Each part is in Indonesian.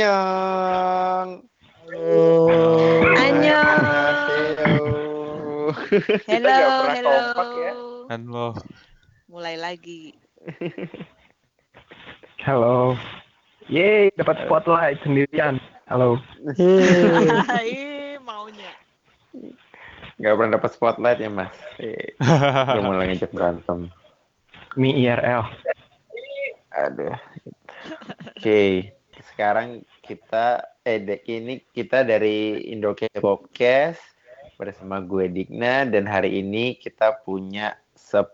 Annyeong. Annyeong. Annyeonghaseyo. Kita Hello, hello. ya. Halo. Mulai lagi. Halo. Yeay, dapat spotlight sendirian. Halo. Hai, maunya. Nggak pernah dapat spotlight ya mas. Eh, Udah mulai ngejek berantem. Mi IRL. Aduh. Oke, sekarang kita eh ini kita dari Indo Podcast bersama gue Digna dan hari ini kita punya 10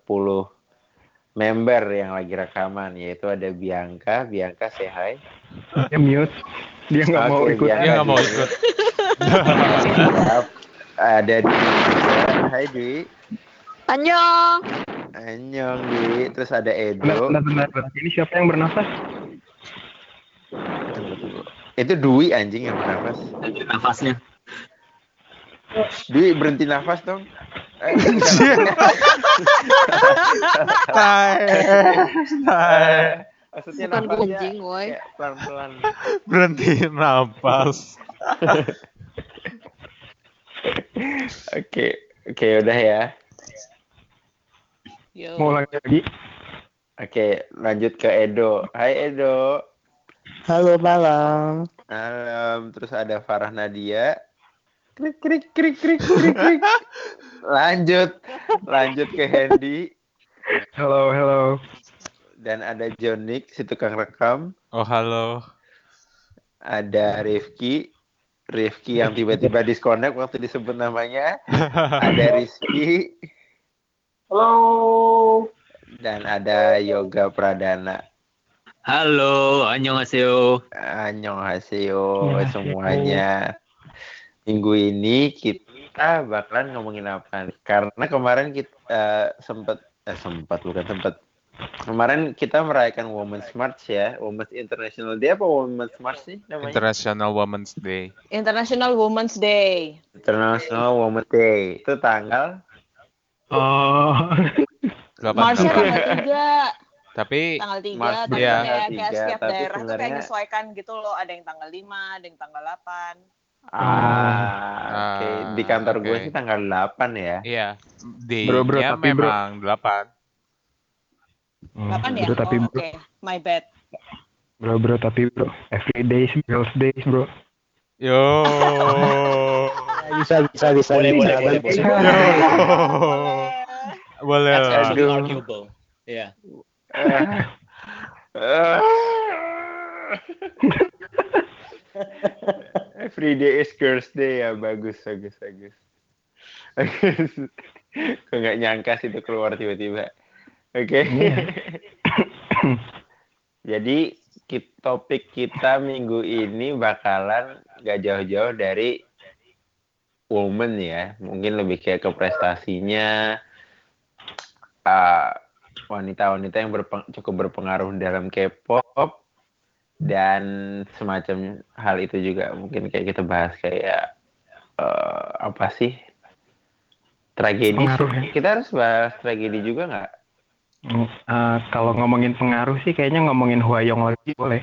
member yang lagi rekaman yaitu ada Bianca, Bianca say hi. Dia mute. Dia nggak mau Oke, ikut. Bianca Dia nggak mau di- ikut. Ada Dwi. Hai Dwi. Annyeong. Annyeong Dwi. Terus ada Edo. Ini siapa yang bernafas? Itu Dwi anjing yang bernafas. nafasnya. Dwi berhenti nafas dong. Eh. Maksudnya Bukan nafasnya woi. pelan-pelan. Berhenti nafas. Oke, oke udah ya. Yo. Mau ulang lagi? Oke, lanjut ke Edo. Hai Edo. Halo malam. Malam. Terus ada Farah Nadia. Krik krik krik krik krik krik. Lanjut, lanjut ke Hendy Halo, halo. dan ada Jonik si tukang rekam. Oh halo. Ada Rifki, Rifki yang tiba-tiba disconnect waktu disebut namanya. Ada Rizky Halo. dan ada Yoga Pradana. Halo, annyeonghaseyo. Annyeonghaseyo semuanya. Minggu ini kita bakalan ngomongin apa nih? Karena kemarin kita sempat eh, sempat bukan sempat. Kemarin kita merayakan Women's March ya, Women's International Day apa Women's March sih namanya? International Women's Day. International Women's Day. International Women's Day. Itu tanggal Oh, 8 Marsnya November. tanggal 3. Tapi Tanggal 3, Mars tapi dia kayak, tanggal kayak 3, setiap tapi daerah tuh kayak sebenarnya- menyesuaikan gitu loh. Ada yang tanggal 5, ada yang tanggal 8. Ah, oke. Di Ah, kantor gue oke. sih tanggal 8 ya. iya, Bro, bro, day-nya tapi bro. memang 8. 8 ya? bro, tapi oh, bro, Oke, my bad. bro, bro, tapi bro, every day is girls days, bro. Yo. Bisa bisa bisa Boleh, bisa. boleh, boleh, boleh. Boleh. That's actually Aduh. arguable. Iya. Every day is girls day ya bagus bagus bagus. Gue nggak nyangka sih itu keluar tiba-tiba. Oke. Iya. Jadi topik kita minggu ini bakalan gak jauh-jauh dari woman ya. Mungkin lebih kayak ke prestasinya ah, wanita-wanita yang berpeng- cukup berpengaruh dalam K-pop dan semacam hal itu juga mungkin kayak kita bahas kayak eh, apa sih? Tragedi. Pengaruh ya. kita harus bahas tragedi juga nggak? Eh, kalau ngomongin pengaruh sih kayaknya ngomongin Huayong lagi boleh.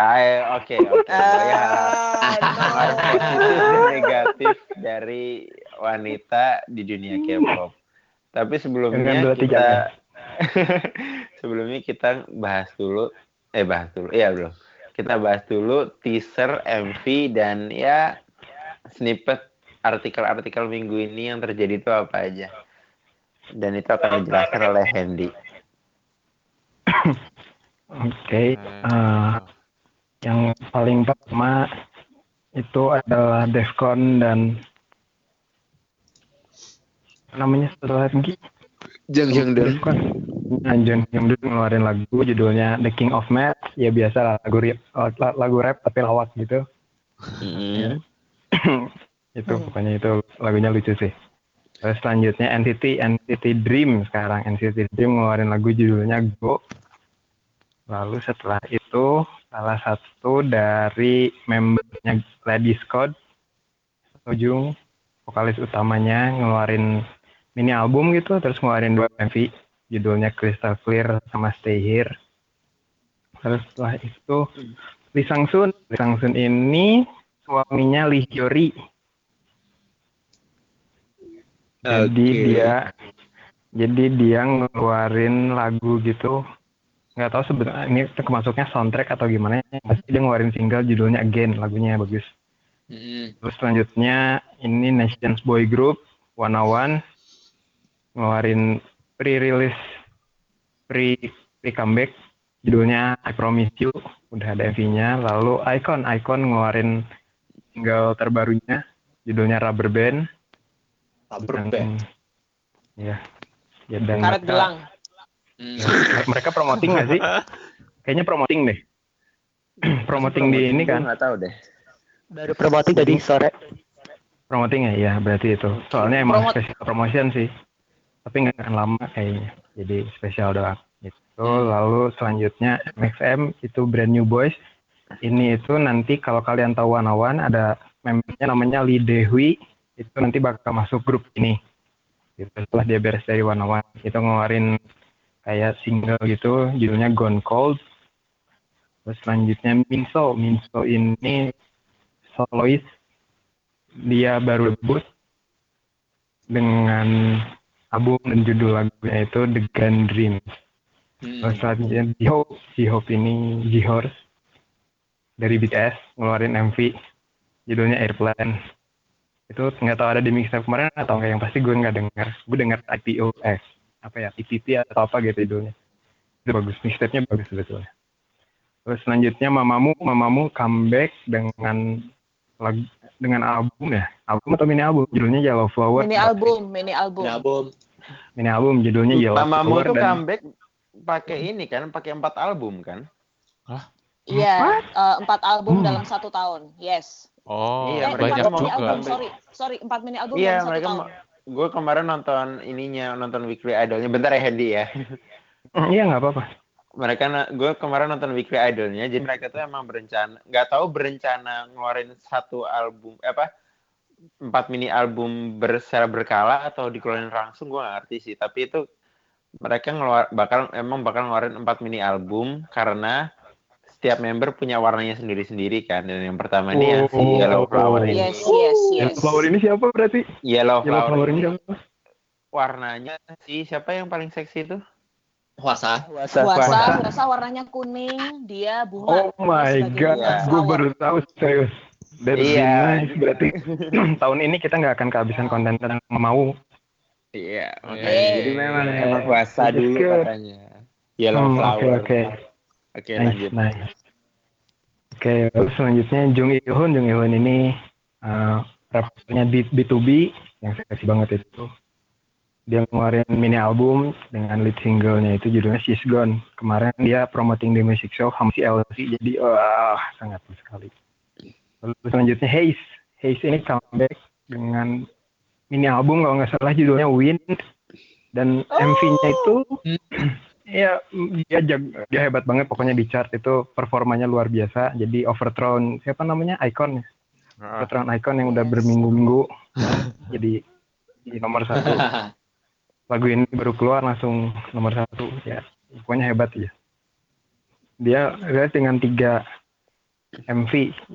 ah oke oke. Ah, pengaruh positif dan negatif dari wanita di dunia K-pop. Tapi sebelumnya Dengan dua, tiga, kita ya. sebelumnya kita bahas dulu eh bahas dulu iya belum. Kita bahas dulu teaser MV dan ya snippet artikel-artikel minggu ini yang terjadi itu apa aja. Dan itu akan dijelaskan oleh Hendy Oke, eh, yang paling pertama itu adalah Defcon dan namanya satu lagi Jang Hyun Dun ngeluarin lagu judulnya The King of Math. Ya biasa lah lagu rap, lagu rap tapi lawak gitu. itu pokoknya itu lagunya lucu sih. Terus selanjutnya NCT NCT Dream sekarang NCT Dream ngeluarin lagu judulnya Go. Lalu setelah itu salah satu dari membernya Ladies Code Ujung vokalis utamanya ngeluarin mini album gitu terus ngeluarin dua MV judulnya Crystal Clear sama Stay Here. Terus setelah itu Lee Sang Sun. Lee Sang Sun ini suaminya Lee Hyori. Jadi Oke. dia jadi dia ngeluarin lagu gitu. Nggak tahu sebenarnya ini termasuknya soundtrack atau gimana. ya. Pasti dia ngeluarin single judulnya Again, lagunya bagus. Mm. Terus selanjutnya ini Nations Boy Group One One ngeluarin pre-release pre pre comeback judulnya I Promise You udah ada MV-nya lalu Icon Icon ngeluarin single terbarunya judulnya Rubber Band Rubber Dan- band. ya ya dan Karet mereka, gelang. Mm. mereka promoting nggak sih kayaknya promoting deh promoting di ini kan nggak tahu deh. Baru promoting tadi sore. promoting ya ya berarti itu soalnya emang Promot- spesial promotion sih tapi nggak akan lama kayaknya. Jadi spesial doang Hmm. lalu selanjutnya MXM itu brand new boys. Ini itu nanti kalau kalian tahu Wanawan ada membernya namanya Lee Dehui itu nanti bakal masuk grup ini. Gitu. Setelah dia beres dari Wanawan. Itu ngeluarin kayak single gitu judulnya Gone Cold. Terus selanjutnya Minso. Minso ini soloist dia baru debut dengan album dan judul lagunya itu The Gun Dreams. Mm. Terus selanjutnya J-Hope, J-Hope ini J-Horse dari BTS ngeluarin MV judulnya Airplane. Itu nggak tahu ada di mixtape kemarin atau nggak yang pasti gue nggak dengar. Gue dengar IPO eh apa ya IPP atau apa gitu judulnya. Itu bagus, mixtape-nya bagus sebetulnya. Terus selanjutnya Mamamu, Mamamu comeback dengan lagu dengan album ya, album atau mini album judulnya Yellow Flower. Mini album, mini album. Ini album. Mini album judulnya Yellow Mamamu Flower tuh dan comeback pakai ini kan, pakai empat album kan? Iya, eh, empat album Hmm. dalam satu tahun. Yes. Oh, Iya, eh, mereka banyak empat mau mini juga. album, sorry, sorry, empat mini album Iya, dalam satu mereka tahun. mau. Gue kemarin nonton ininya, nonton Weekly Idolnya. Bentar ya Hendy ya. Hmm, iya nggak apa-apa. Mereka gue kemarin nonton Weekly Idolnya jadi mereka tuh emang berencana nggak tahu berencana ngeluarin satu album eh, apa empat mini album ber, secara berkala atau dikeluarin langsung gue nggak ngerti sih tapi itu mereka ngeluar bakal emang bakal ngeluarin empat mini album karena setiap member punya warnanya sendiri-sendiri kan dan yang pertama ini yang si Oh. Yellow Flower ini Yes, yes, yes. Yellow Flower ini siapa berarti? Yellow Yellow Flower, Flower ini ini siapa? warnanya si siapa yang paling seksi itu Puasa. Puasa. Puasa, puasa warnanya kuning, dia bunga. Oh my god, Iya. gue baru tahu serius. That's Iya. nice. Berarti tahun ini kita nggak akan kehabisan konten tentang mau. Iya, makanya. makanya. Jadi memang emang puasa dulu good. katanya. Yellow Hmm, flower. Oke oke. Oke, Nice lanjut. nice. Oke, terus selanjutnya Jung Ihun. Jung Ihun ini uh, rappernya B- B2B yang seksi banget itu. Dia ngeluarin mini album dengan lead singlenya itu judulnya She's Gone. Kemarin dia promoting di music show Hamsi LC jadi wah sangat sekali. Lalu selanjutnya Haze. Haze ini comeback dengan mini album kalau nggak salah judulnya Win dan MV-nya itu ya dia jag- dia hebat banget pokoknya di chart itu performanya luar biasa. Jadi Overthrown siapa namanya Icon ya? Overthrown Icon yang udah berminggu-minggu jadi di nomor satu lagu ini baru keluar langsung nomor satu. Ya pokoknya hebat ya. Dia dia dengan tiga MV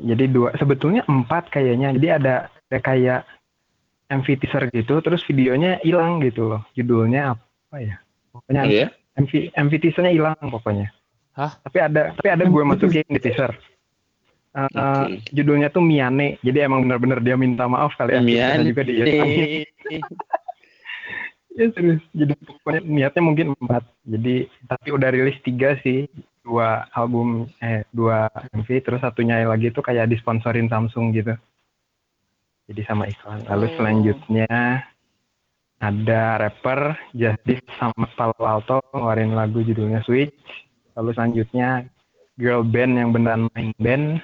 jadi dua sebetulnya empat kayaknya. Jadi ada ada kayak MV teaser gitu terus videonya hilang gitu loh. Judulnya apa ya? Pokoknya Iya. MV MV teasernya hilang pokoknya. Hah? tapi ada tapi ada gue masukin di teaser. Eh, Oke. judulnya tuh Miane. Jadi emang benar-benar dia minta maaf kali ya. Mian. juga dia Ya serius. Jadi pokoknya niatnya mungkin empat. Jadi tapi udah rilis tiga sih. Dua album, eh dua MV, terus satunya lagi tuh kayak disponsorin Samsung gitu. Jadi sama iklan. Lalu Oh. selanjutnya ada rapper Justice sama Palo Alto ngeluarin lagu judulnya Switch. Lalu selanjutnya girl band yang beneran main band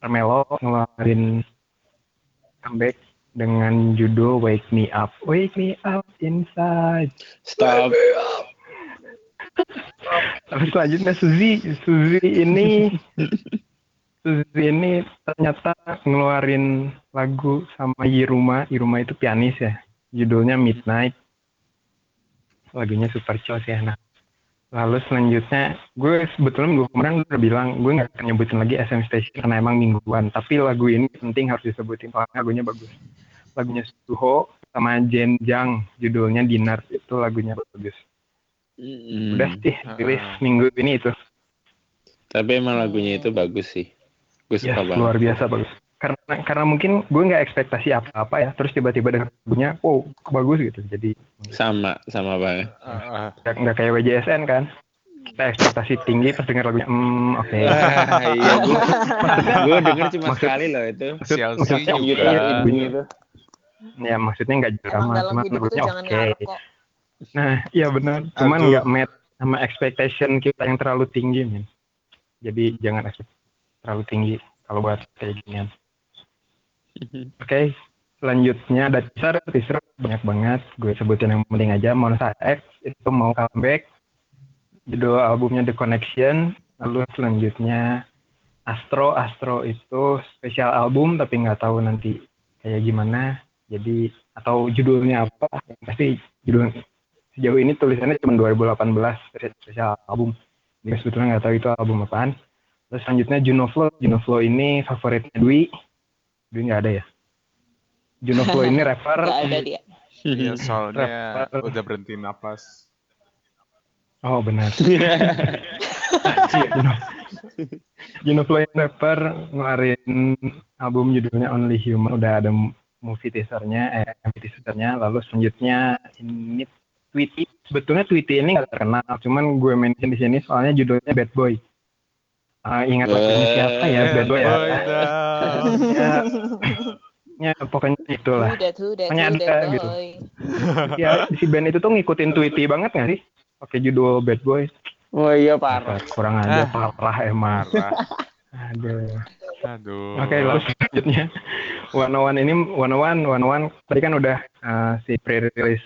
Carmelo ngeluarin comeback dengan judul Wake Me Up. Wake Me Up Inside. Stop. Lalu selanjutnya Suzy. Suzy ini Suzy ini ternyata ngeluarin lagu sama Yiruma. Yiruma itu pianis ya. Judulnya Midnight. Lagunya super chill sih enak. Lalu selanjutnya, gue sebetulnya minggu kemarin udah bilang gue nggak akan nyebutin lagi SM Station karena emang mingguan. Tapi lagu ini penting harus disebutin soalnya lagunya bagus. Lagunya Suho sama Jen Jang, judulnya Dinar itu lagunya bagus. Mm-mm. Udah sih rilis Ah. minggu ini itu. Tapi emang lagunya itu bagus sih. Gue suka banget. luar biasa bagus. Karena karena mungkin gue nggak ekspektasi apa-apa ya, terus tiba-tiba dengan lagunya, wow bagus gitu. Jadi Sama, sama banget. Ah, ah. nggak nggak kayak WJSN kan. Kita ekspektasi tinggi pas denger lagunya, hmm oke. Wah, iya gue, gue denger cuma Maksud- sekali loh itu. Maksud- maksudnya Yang juga. gitar ibunya itu. Ya maksudnya nggak drama, dalam cuma lagunya oke. kok. Nah, iya benar. Cuman nggak match sama expectation kita yang terlalu tinggi, men. Jadi jangan expect terlalu tinggi kalau buat kayak ginian. Oke, selanjutnya ada teaser, teaser banyak banget. Gue sebutin yang penting aja. Monster X itu mau comeback. Judul albumnya The Connection. Lalu selanjutnya Astro, Astro itu spesial album tapi nggak tahu nanti kayak gimana. Jadi atau judulnya apa? Pasti judul sejauh ini tulisannya cuma 2018 spesial album. Jadi sebetulnya nggak tahu itu album apaan. Terus selanjutnya Juno Flow. Juno Flow ini favoritnya Dwi. Dwi nggak ada ya? Juno Flow ini rapper. Gak ada dia. Iya, soalnya Rapper. udah berhenti napas. Oh benar. Juno, Juno Flow ini rapper ngeluarin album judulnya Only Human. Udah ada movie teasernya, eh movie teasernya. Lalu selanjutnya ini Tweety. Sebetulnya Tweety ini nggak terkenal, cuman gue mention di sini soalnya judulnya Bad Boy. Ah, ingat lagunya siapa ya Bad Boy ya? Boy down. ya, ya pokoknya itulah. Tuh, udah Pokoknya ada gitu. Ya si band itu tuh ngikutin Tweety banget nggak sih? Pakai judul Bad Boy. Oh iya parah. Kurang aja Ah. parah emang. Marah. Aduh. Aduh. Oke, lalu selanjutnya One One ini One One One One tadi kan udah uh, si pre-release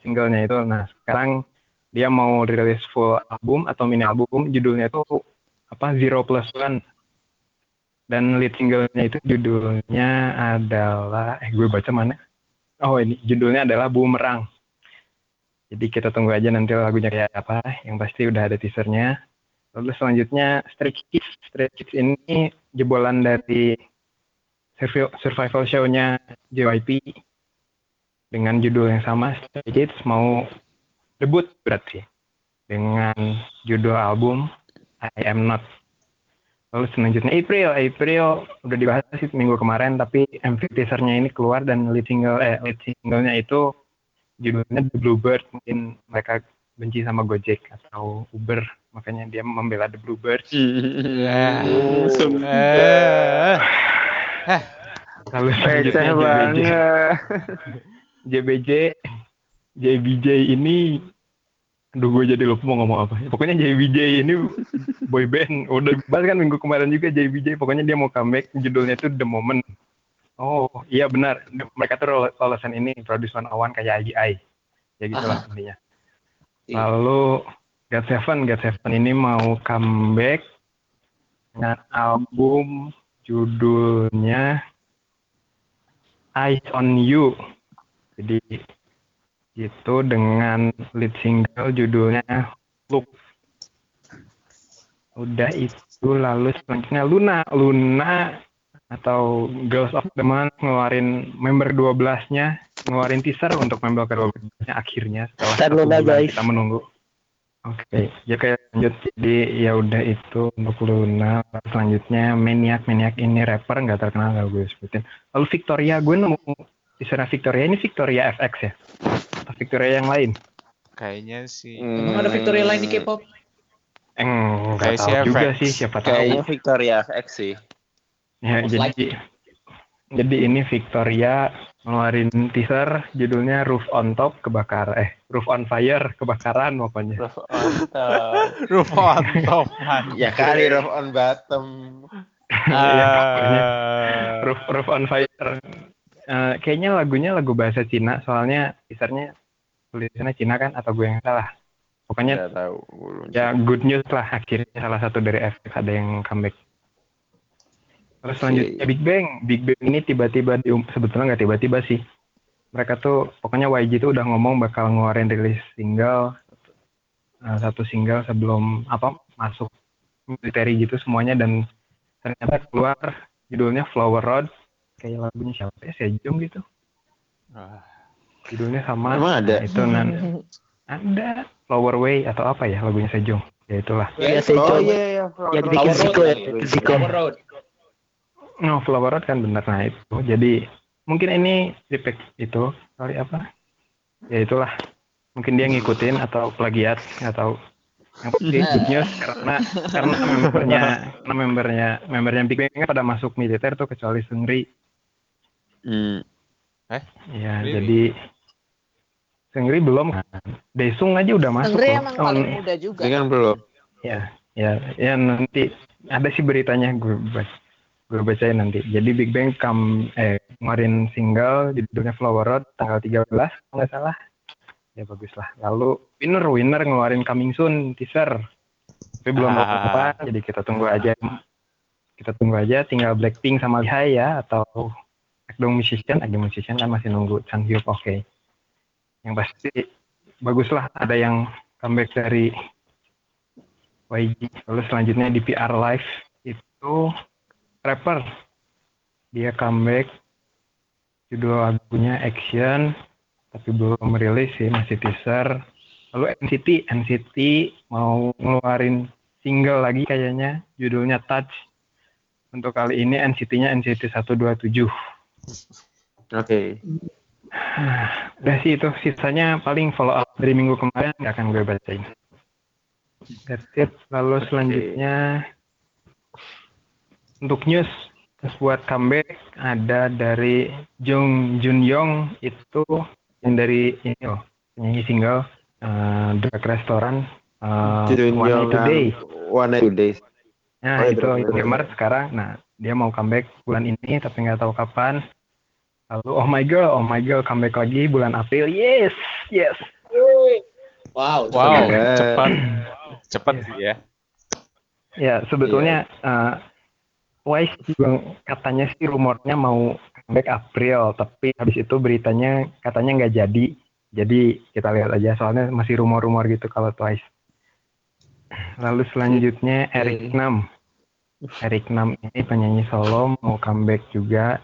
singlenya itu. Nah, sekarang dia mau rilis full album atau mini album judulnya itu apa Zero Plus One dan lead singlenya itu judulnya adalah eh gue baca mana? Oh ini judulnya adalah Boomerang. Jadi kita tunggu aja nanti lagunya kayak apa yang pasti udah ada teasernya. Lalu selanjutnya Stray Kids. Stray Kids ini jebolan dari survival, survival show-nya JYP dengan judul yang sama Stray Kids. Mau debut berarti dengan judul album I Am Not Lalu selanjutnya April, April udah dibahas sih minggu kemarin, tapi MV teasernya ini keluar dan lead single eh lead singlenya itu judulnya The Bluebird. Mungkin mereka benci sama Gojek atau Uber, makanya dia membela The Bluebird. Eh. Langsung. Eh. Lalu Receh selanjutnya. JBJ, JBJ ini, aduh gue jadi lupa mau ngomong apa. Pokoknya JBJ ini boy band, udah bahas kan minggu kemarin juga JBJ, pokoknya dia mau comeback, judulnya itu The Moment. Oh iya benar, mereka tuh lol- lolosan ini, Produce Awan kayak IGI. Ya gitulah Ah. intinya. Iya. Lalu God Seven, God Seven ini mau comeback dengan album judulnya Eyes on You. Jadi itu dengan lead single judulnya Look. Udah itu lalu selanjutnya Luna. Luna atau Girls of the Month ngeluarin member 12-nya ngeluarin teaser untuk member ke-12-nya akhirnya setelah satu Luna, bulan guys. kita menunggu. Oke, ya kayak lanjut. Jadi ya udah itu untuk Luna. Selanjutnya Maniac, Maniac ini rapper nggak terkenal nggak gue sebutin. Lalu Victoria, gue nemu teasernya Victoria ini Victoria FX ya? Atau Victoria yang lain? Kayaknya sih. Emang ada Victoria lain di K-pop? Nggak Kayak tahu si juga sih, siapa tahu. Kayaknya Victoria FX sih. Ya, Most jadi likely. jadi ini Victoria ngeluarin teaser judulnya Roof on Top kebakar eh Roof on Fire kebakaran pokoknya. Roof on top. Roof on top. ya kali roof on bottom. Iya, pokoknya Ah. Roof Roof on Fire. Eh, kayaknya lagunya lagu bahasa Cina soalnya teasernya tulisannya Cina kan atau gue yang salah. Pokoknya Nggak tahu. Ya good news lah akhirnya salah satu dari FX ada yang comeback. Terus selanjutnya Big Bang, Big Bang ini tiba-tiba dium sebetulnya nggak tiba-tiba sih. Mereka tuh pokoknya YG tuh udah ngomong bakal ngeluarin rilis single eh, satu single sebelum apa masuk military gitu semuanya dan ternyata keluar judulnya Flower Road kayak lagunya siapa ya? Sejong gitu. Ah, judulnya sama. Emang ada? Nah, itu nan ada. Flower Way atau apa ya lagunya Sejong ya itulah. Ya, Ya, saya Oh coba. iya iya. Yang dibikin Ziko ya. Ziko. No Flower Road kan bener. Nah itu. Jadi mungkin ini repack itu. Sorry apa? Ya itulah. Mungkin dia ngikutin atau plagiat nggak tahu. Yang pasti good news karena karena membernya karena membernya membernya Big Bang pada masuk militer tuh kecuali Seungri Hmm. ya Really? jadi Seungri belum kan Daesung aja udah masuk Seungri loh. emang Oh, paling muda juga. Kan belum. ya ya ya nanti ada sih beritanya gue baca gue bacain nanti jadi Big Bang come eh ngeluarin single judulnya Flower Road tanggal 13 kalau nggak salah ya bagus lah lalu winner winner ngeluarin coming soon teaser tapi belum tahu apa jadi kita tunggu aja kita tunggu aja tinggal Blackpink sama Lihai ya atau Akdong Musician Akdong Musician kan masih nunggu Chan Hyuk oke yang pasti bagus lah ada yang comeback dari YG. Lalu selanjutnya di PR Live itu rapper. Dia comeback judul lagunya Action tapi belum rilis sih masih teaser. Lalu NCT NCT mau ngeluarin single lagi kayaknya judulnya Touch. Untuk kali ini NCT-nya NCT 127. Oke. Udah sih itu sisanya paling follow up dari minggu kemarin nggak akan gue bacain. That's it. Lalu selanjutnya untuk news terus buat comeback ada dari Jung Jun Yong itu yang dari ini loh penyanyi single uh, Drag Restaurant uh, Jun One Night Today. One Night Today. Nah Oh, iya, itu bener. gamer sekarang. Nah dia mau comeback bulan ini tapi nggak tahu kapan. Lalu Oh My Girl, Oh My Girl comeback lagi bulan April. Yes, yes. Wow. Wow, Oke. cepat. Cepat sih ya. Ya sebetulnya eh, Twice juga katanya sih rumornya mau comeback April, tapi habis itu beritanya katanya nggak jadi. Jadi kita lihat aja soalnya masih rumor-rumor gitu kalau Twice. Lalu selanjutnya Eric Nam. Eric Nam ini penyanyi solo mau comeback juga,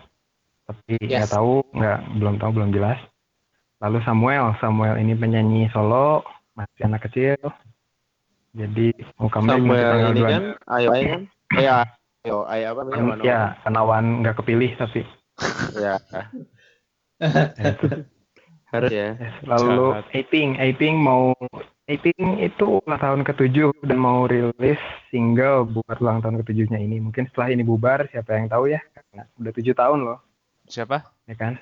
tapi nggak Yes. tahu, nggak belum tahu belum jelas. Lalu Samuel, Samuel ini penyanyi solo, masih anak kecil. Jadi mau Samuel tanggal ini 2 kan ayo ayo kan? Eh ayo ayo apa namanya? Mana- ya penawan nggak kepilih tapi Ya. Harus ya. Lalu. Aping Aping mau Aping itu ulang tahun ke-7 dan mau rilis single buat ulang tahun ke-7-nya ini. Mungkin setelah ini bubar, siapa yang tahu ya? Karena udah 7 tahun loh, Siapa? ya kan?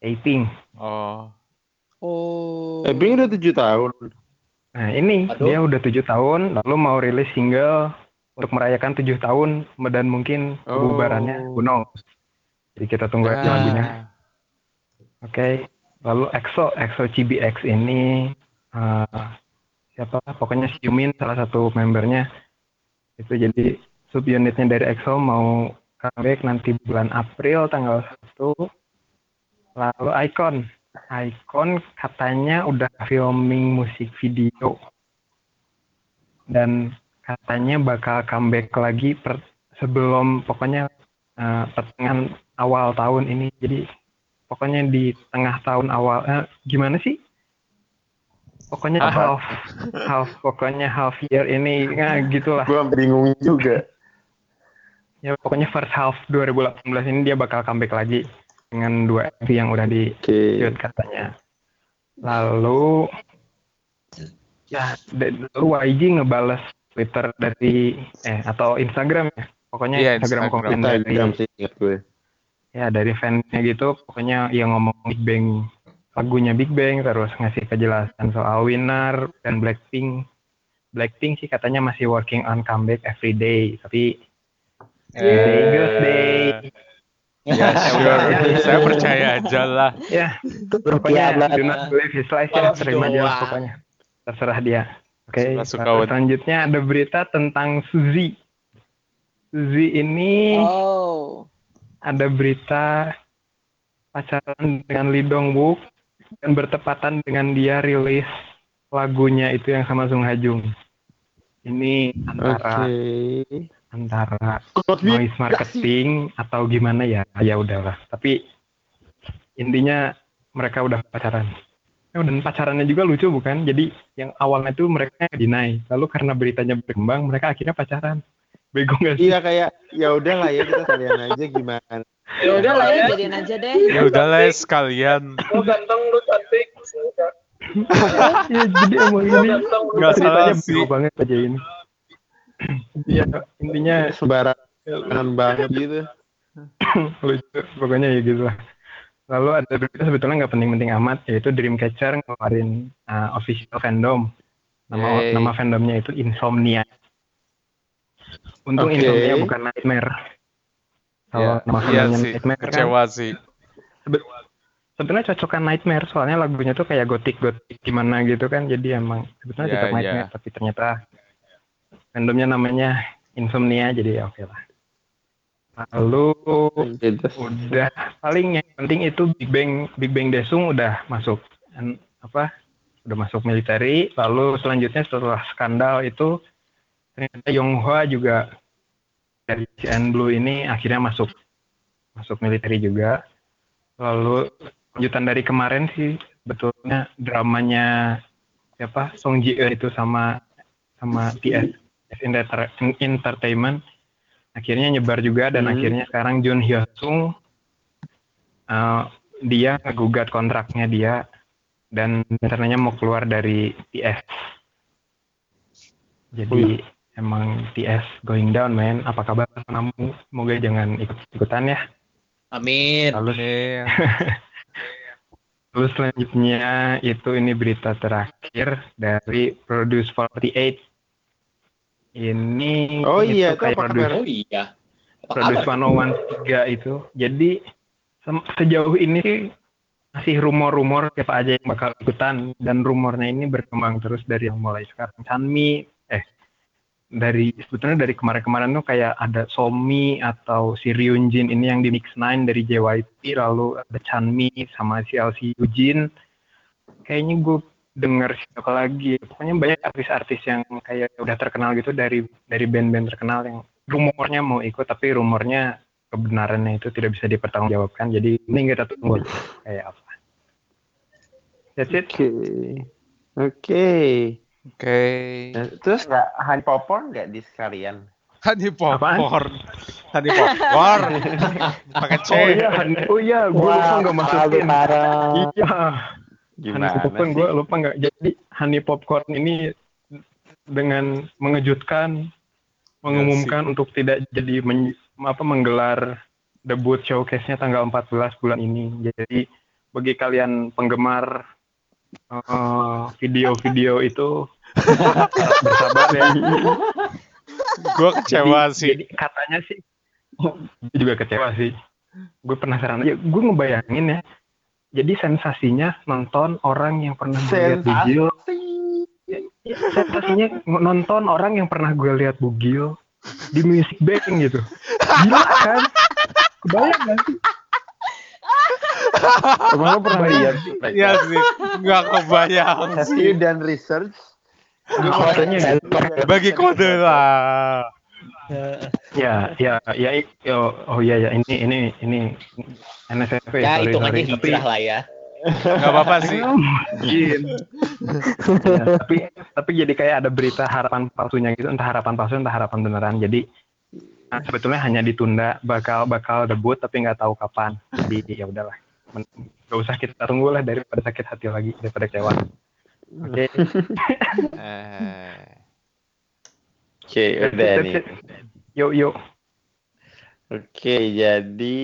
Aping. Oh, Oh. Udah tujuh tahun. Nah, ini Aduh. dia udah 7 tahun lalu mau rilis single untuk merayakan 7 tahun dan mungkin Oh. kebubarannya who knows. Jadi kita tunggu aja Ah. lagunya. Oke, lalu EXO, EXO CBX ini eh, siapa? Pokoknya si Yumin salah satu membernya itu jadi subunitnya dari EXO mau comeback nanti bulan April tanggal 1. Lalu Icon, Icon katanya udah filming musik video dan katanya bakal comeback lagi per, sebelum pokoknya eh, pertengahan awal tahun ini. Jadi pokoknya di tengah tahun awal eh, gimana sih? Pokoknya half half pokoknya half year ini ya, gitulah. Gua bingung juga. Ya pokoknya first half 2018 ini dia bakal comeback lagi dengan dua MV yang udah di shoot katanya. Lalu ya lalu YG ngebales Twitter dari eh atau Instagram ya. Pokoknya Iya, Instagram, Instagram. komen dari Instagram sih ingat gue. ya dari fansnya gitu pokoknya yang ngomong Big Bang lagunya Big Bang terus ngasih kejelasan soal Winner dan Blackpink Blackpink sih katanya masih working on comeback every day tapi goes day Ya sure, saya percaya aja lah. ya pokoknya do not believe his lies ya terima aja lah doang. pokoknya terserah dia oke lalu banget. selanjutnya ada berita tentang Suzy Suzy ini Oh. ada berita pacaran dengan Lee Dong Wook dan bertepatan dengan dia rilis lagunya itu yang sama Sung Ha Jung. Ini Oke. antara antara noise marketing atau gimana ya ya udahlah tapi intinya mereka udah pacaran Eh, dan pacarannya juga lucu bukan jadi yang awalnya tuh mereka deny lalu karena beritanya berkembang mereka akhirnya pacaran bego gak sih Iya kayak ya udahlah ya kita kalian aja gimana. Ya udah lah ya, jadiin aja deh. Ya udahlah ya, sekalian. Lu ganteng, lu cantik. ya, jadi emang ini Nggak salah sih. banget aja ini ya intinya Sembarangan banget gitu. lucu pokoknya ya gitu lah lalu ada berita sebetulnya nggak penting-penting amat yaitu Dreamcatcher ngeluarin uh, official fandom nama Yeay. nama fandomnya itu Insomnia untung Oke. Insomnia bukan Nightmare kalau Ya, nama Iya fandomnya sih, Nightmare kan kecewa sih. sebenarnya cocokan Nightmare soalnya lagunya tuh kayak gotik gotik gimana gitu kan jadi emang sebetulnya Iya, tetap iya. Nightmare tapi ternyata fandomnya namanya Insomnia jadi ya oke lah. Lalu Gitu. udah paling yang penting itu Big Bang Big Bang Desung udah masuk an- apa udah masuk military lalu selanjutnya setelah skandal itu ternyata Yonghwa juga dari CN Blue ini akhirnya masuk masuk military juga. Lalu lanjutan dari kemarin sih betulnya dramanya siapa? Song Ji Eun itu sama sama TS Enter- Entertainment akhirnya nyebar juga dan Hmm. akhirnya sekarang Jun Hyo Sung uh, dia ngegugat kontraknya dia dan rencananya mau keluar dari TS. Jadi emang TS going down man. Apa kabar kamu? Semoga jangan ikut ikutan ya. Amin. Lalu Lalu selanjutnya itu ini berita terakhir dari Produce 48. Ini Oh iya, itu kayak Produce? Oh iya. Produce kabar? 101 itu. Jadi sejauh ini sih masih rumor-rumor siapa aja yang bakal ikutan dan rumornya ini berkembang terus dari yang mulai sekarang Chanmi eh dari sebetulnya dari kemarin-kemarin tuh kayak ada Somi atau si Ryunjin ini yang di Mix Nine dari JYP lalu ada Chanmi sama si LC Yujin kayaknya gue denger siapa lagi pokoknya banyak artis-artis yang kayak udah terkenal gitu dari dari band-band terkenal yang rumornya mau ikut tapi rumornya kebenarannya itu tidak bisa dipertanggungjawabkan jadi ini kita tunggu kayak apa that's it Oke. Oke. Oke. Nah, Terus nggak honey popcorn nggak di sekalian? Honey popcorn. Honey popcorn. Pakai C. oh iya oh iya gue lupa nggak masukin iya Gimana honey popcorn gue lupa nggak jadi honey popcorn ini dengan mengejutkan mengumumkan untuk tidak jadi men- apa menggelar debut showcase-nya tanggal 14 bulan ini. Jadi bagi kalian penggemar eh, video-video itu harap bersabar ya. Gue kecewa Jadi- sih. Jadi katanya sih, gue juga kecewa sih. Gue penasaran. Ya, gue ngebayangin ya. Jadi sensasinya nonton orang yang pernah gue lihat bugil. Ya, sensasinya nonton orang yang pernah gue lihat bugil di music bank gitu. Gila kan? Kebayang gak sih? Emang lo pernah lihat sih? Iya sih. Nggak kebayang Have sih. you done research? Bagi kode lah. Ya, ya, ya, i- oh, iya ya, ini, ini, ini NSFP, Ya, sorry, hitungannya sorry. Tapi, lah ya. Nggak apa-apa sih. Mungkin. Ya, tapi tapi jadi kayak ada berita harapan palsunya gitu entah harapan palsu entah harapan beneran jadi nah, sebetulnya hanya ditunda bakal bakal debut tapi nggak tahu kapan jadi ya udahlah nggak usah kita tunggu lah daripada sakit hati lagi daripada kecewa oke Eh, Oke, udah nih. yuk yuk Oke, jadi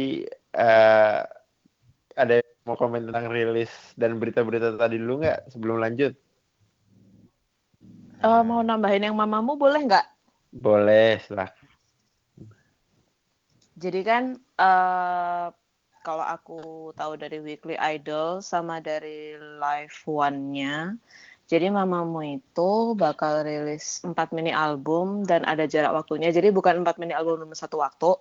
eh ada yang mau komen tentang rilis dan berita-berita tadi dulu nggak sebelum lanjut? Eh, mau nambahin yang mamamu boleh nggak? Boleh, silahkan. Jadi kan eh kalau aku tahu dari Weekly Idol sama dari Live One-nya, jadi mamamu itu bakal rilis 4 mini album dan ada jarak waktunya. Jadi bukan 4 mini album dalam satu waktu.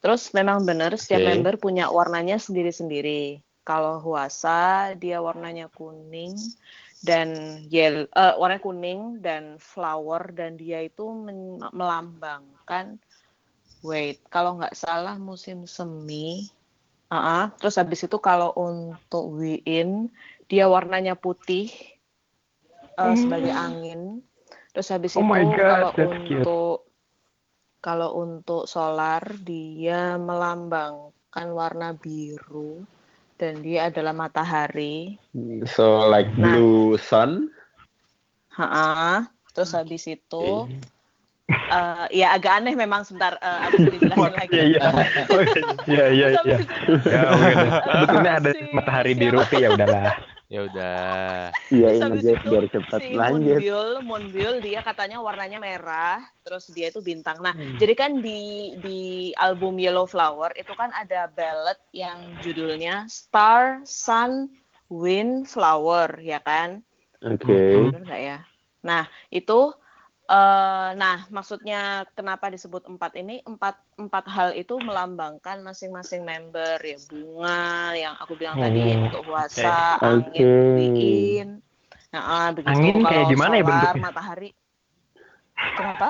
Terus memang benar setiap Oke. member punya warnanya sendiri-sendiri. Kalau Huasa dia warnanya kuning, dan yellow, eh, warna kuning dan flower dan dia itu men- melambangkan wait kalau nggak salah musim semi Ah, ah. terus habis itu kalau untuk Wiin dia warnanya putih eh, sebagai angin terus habis Oh my itu God, kalau that's cute. untuk kalau untuk solar dia melambangkan warna biru dan dia adalah matahari So like Nah. blue sun. Ha-ha. Terus habis itu eh, ya agak aneh memang sebentar eh, habis dijelasin lagi. Iya iya. Iya iya iya. Ya. Sebetulnya ada matahari biru sih ya udahlah. Ya udah. Iya guys itu biar cepat si lanjut. Moonbill, Moonbill dia katanya warnanya merah, terus dia itu bintang. Nah, Hmm. jadi kan di di album Yellow Flower itu kan ada ballad yang judulnya Star, Sun, Wind, Flower, ya kan? Oke. Nggak ya? Nah, itu eh nah, maksudnya kenapa disebut empat ini? Empat empat hal itu melambangkan masing-masing member ya bunga yang aku bilang tadi Oh, untuk puasa, Oke. angin, wiin. Nah, ah, begitu. Angin kayak Kalau gimana ya bentuknya? Matahari. Kenapa?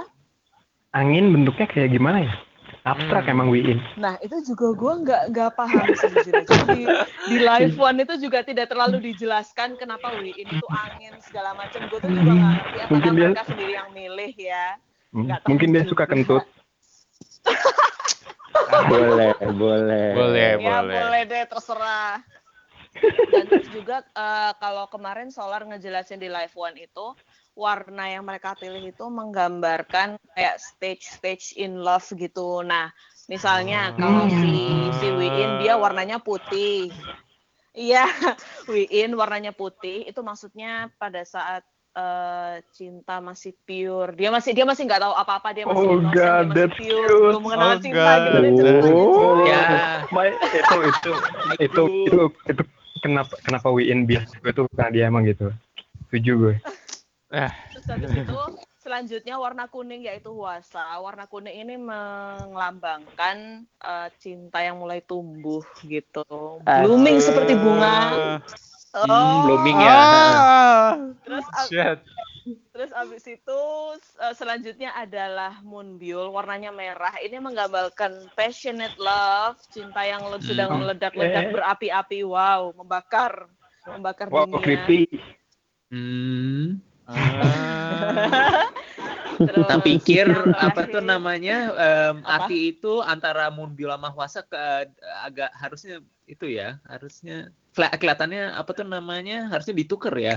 Angin bentuknya kayak gimana ya? Abstrak Hmm. emang Wiin. Nah, itu juga gua nggak nggak paham sejujurnya. Jadi di, di live one itu juga tidak terlalu dijelaskan kenapa wiin itu angin segala macam. Gue tuh juga nggak ngerti apakah Mungkin dia- mereka sendiri yang milih ya. Hmm, Mungkin dia juga. suka kentut. boleh, boleh. Boleh, ya boleh. boleh deh terserah dan terus juga eh, kalau kemarin Solar ngejelasin di live one itu warna yang mereka pilih itu menggambarkan kayak stage stage in love gitu nah misalnya kalau si si Wiin dia warnanya putih iya Wiin warnanya putih itu maksudnya pada saat eh, cinta masih pure dia masih dia masih nggak tahu apa apa dia masih Oh innocent, God, dia masih that's pure cute. belum mengenal Oh cinta God. gitu deh ceritanya. Oh. Ya. My- itu itu itu itu itu kenapa kenapa Wiin biasa gue tuh karena dia emang gitu. Setuju gue. Terus habis itu selanjutnya warna kuning yaitu huasa. Warna kuning ini melambangkan eh, cinta yang mulai tumbuh gitu. Blooming seperti bunga. Oh. Hmm, blooming ya. Ah, Terus ab- shit. terus abis itu eh, selanjutnya adalah moonbiul warnanya merah. Ini menggambarkan passionate love, cinta yang le- sedang Hmm. meledak-ledak Eh. berapi-api. Wow, membakar membakar Wow, dunia. creepy. Hmm. Ah. Terus Tak pikir apa tuh namanya em, Apa? Ati itu antara Moonbill sama Huasa ke agak harusnya itu ya harusnya keli- kelihatannya apa tuh namanya harusnya ditukar ya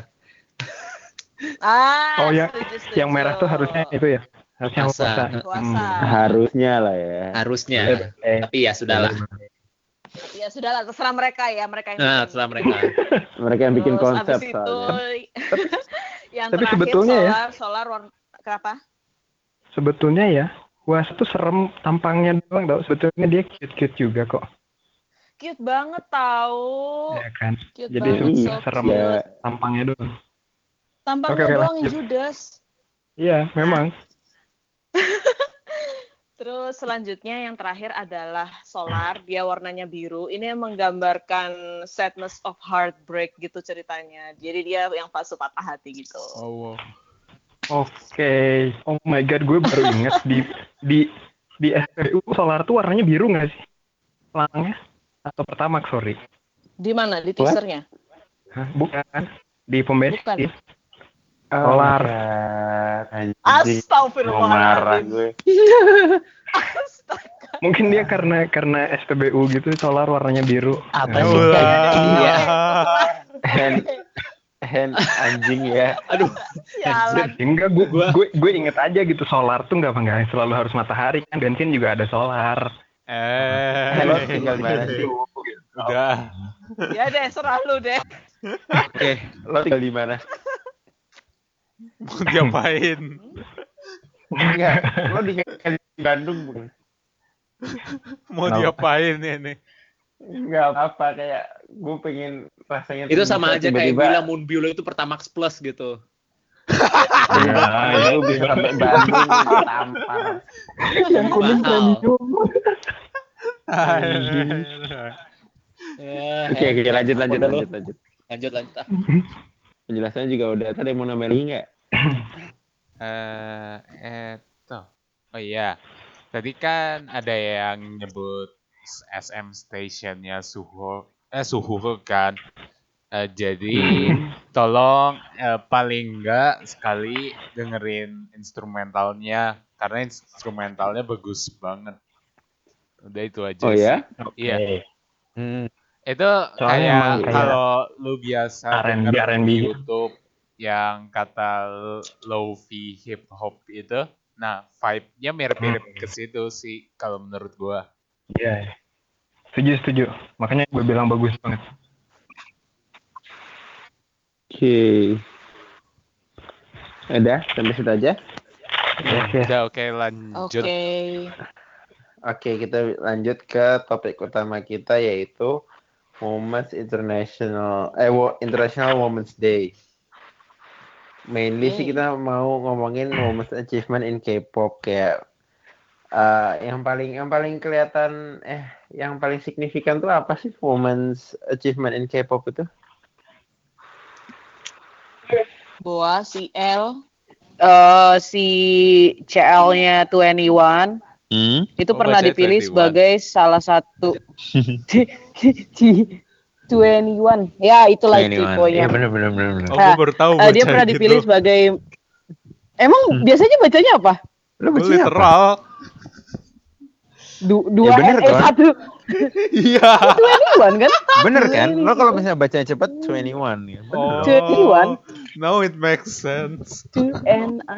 Ah, Oh, setuju, setuju. Yang merah tuh harusnya itu ya. Harusnya Puasa. Puasa. Harusnya lah ya. harusnya Eh, tapi ya sudahlah Ya sudahlah, terserah mereka ya, mereka yang nah bikin. setelah mereka Mereka yang bikin Terus konsep itu. yang Tapi terakhir sebetulnya ya- solar, solar warna kenapa? Sebetulnya ya, puasa tuh serem tampangnya doang tau. Sebetulnya dia cute-cute juga kok. Cute banget tahu. Ya kan? Cute Jadi banget, iya, so serem. cute. Ya, Tampangnya doang. Tampangnya oke, doang yang lanjut. judes. Iya, memang. Terus selanjutnya yang terakhir adalah solar, dia warnanya biru. Ini yang menggambarkan sadness of heartbreak gitu ceritanya. Jadi dia yang fase patah hati gitu. Oh, wow. Oke. Oh my god, gue baru ingat di di di SPBU solar tuh warnanya biru nggak sih? Pelangnya atau pertama sorry. Di mana? Di teasernya? Hah, bukan. Di pom bensin. Bukan. Solar. Anjing. Mau marah Astagfirullahaladzim. Mungkin dia karena karena SPBU gitu solar warnanya biru. Apa Nah, sih? Iya. Hand, hand anjing ya. aduh Sialan. Enggak, gue gue gue inget aja gitu solar tuh nggak nggak selalu harus matahari kan bensin juga ada solar. Eh, Lo tinggal mana sih? udah. Ya deh, serah lu deh. oke Lo tinggal di mana? Mau diapain? Enggak. Lo di di Bandung bukan? Mau Kenapa? diapain ini? Enggak apa-apa kayak gue pengen rasanya itu sama aja kayak tiba-tiba- bilang Moonbill itu Pertamax Plus gitu Iya, itu bisa sampai Bandung tampar. Yang kuning premium. Ya, Oke, oke, lanjut, lanjut, lu. lanjut, lanjut. lanjut lanjut ah. Penjelasannya juga udah. Tadi mau nambahin lagi nggak? Eh, eto. Oh iya. Tadi kan ada yang nyebut SM stationnya Suho, eh Suho kan. Eh, jadi tolong eh, paling enggak sekali dengerin instrumentalnya karena instrumentalnya bagus banget. Udah itu aja Oh sih. ya? Iya. Oke. Hmm, itu Soalnya kayak kayak kalau lu biasa R&B, R&B di. YouTube yang kata lofi hip hop itu, nah vibe-nya mirip-mirip Hmm. ke situ sih kalau menurut gua. Iya. Setuju, setuju. Makanya gue bilang bagus banget. Oke. Udah, sampai situ aja. Yes, yes. Udah oke lanjut. Oke. Oke, kita lanjut ke topik utama kita yaitu Women's International eh Wo- International Women's Day. Mainly sih Yay. kita mau ngomongin Women's Achievement in K-pop kayak eh, yang paling yang paling kelihatan eh yang paling signifikan tuh apa sih Women's Achievement in K-pop itu? Boa si L eh si CL-nya 21 Hmm? itu Oh, pernah dipilih 21. sebagai salah satu di 21 ya itulah itu pokoknya Iya benar benar benar. Oh, Nah, baru tahu Eh, dia baca pernah gitu. dipilih sebagai emang biasanya bacanya apa Lu bacanya apa? literal. Du- dua bener, eh kan? satu Iya. 21 kan Bener kan? Lo kalau misalnya bacanya cepat 21 ya. Bener. Oh, Twenty-one. Now it makes sense. 2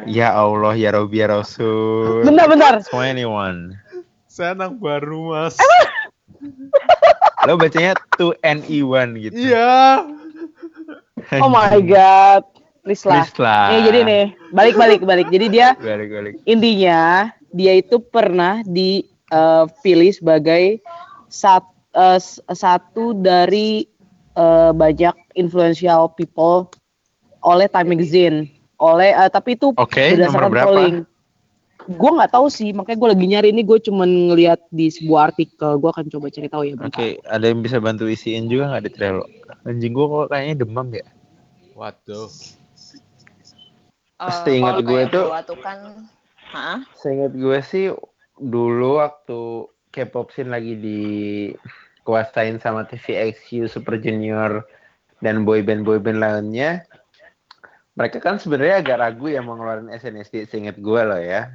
Ya Allah ya Robi ya Rasul. bentar bentar 21. Saya anak baru, Mas. Lo bacanya 2NE1 gitu. Iya. oh my god please lah Please lah. nih jadi nih balik balik balik jadi dia Balik balik. intinya dia itu pernah dipilih sebagai sat- eh, satu dari eh, banyak influential people oleh Time Magazine oleh eh, tapi itu Oke, berdasarkan polling gue nggak tahu sih makanya gue lagi nyari ini gue cuman ngeliat di sebuah artikel gue akan coba cari tahu ya Oke, bentar. ada yang bisa bantu isiin juga nggak di Trello? Anjing gua kok kayaknya demam ya. Waduh. Eh, Seingat kalau gue tuh- tuh kan Hah? Seingat gue sih dulu waktu K-pop scene lagi dikuasain sama TVXQ, Super Junior dan boyband boyband lainnya, mereka kan sebenarnya agak ragu ya mau ngeluarin SNSD seingat gue loh ya.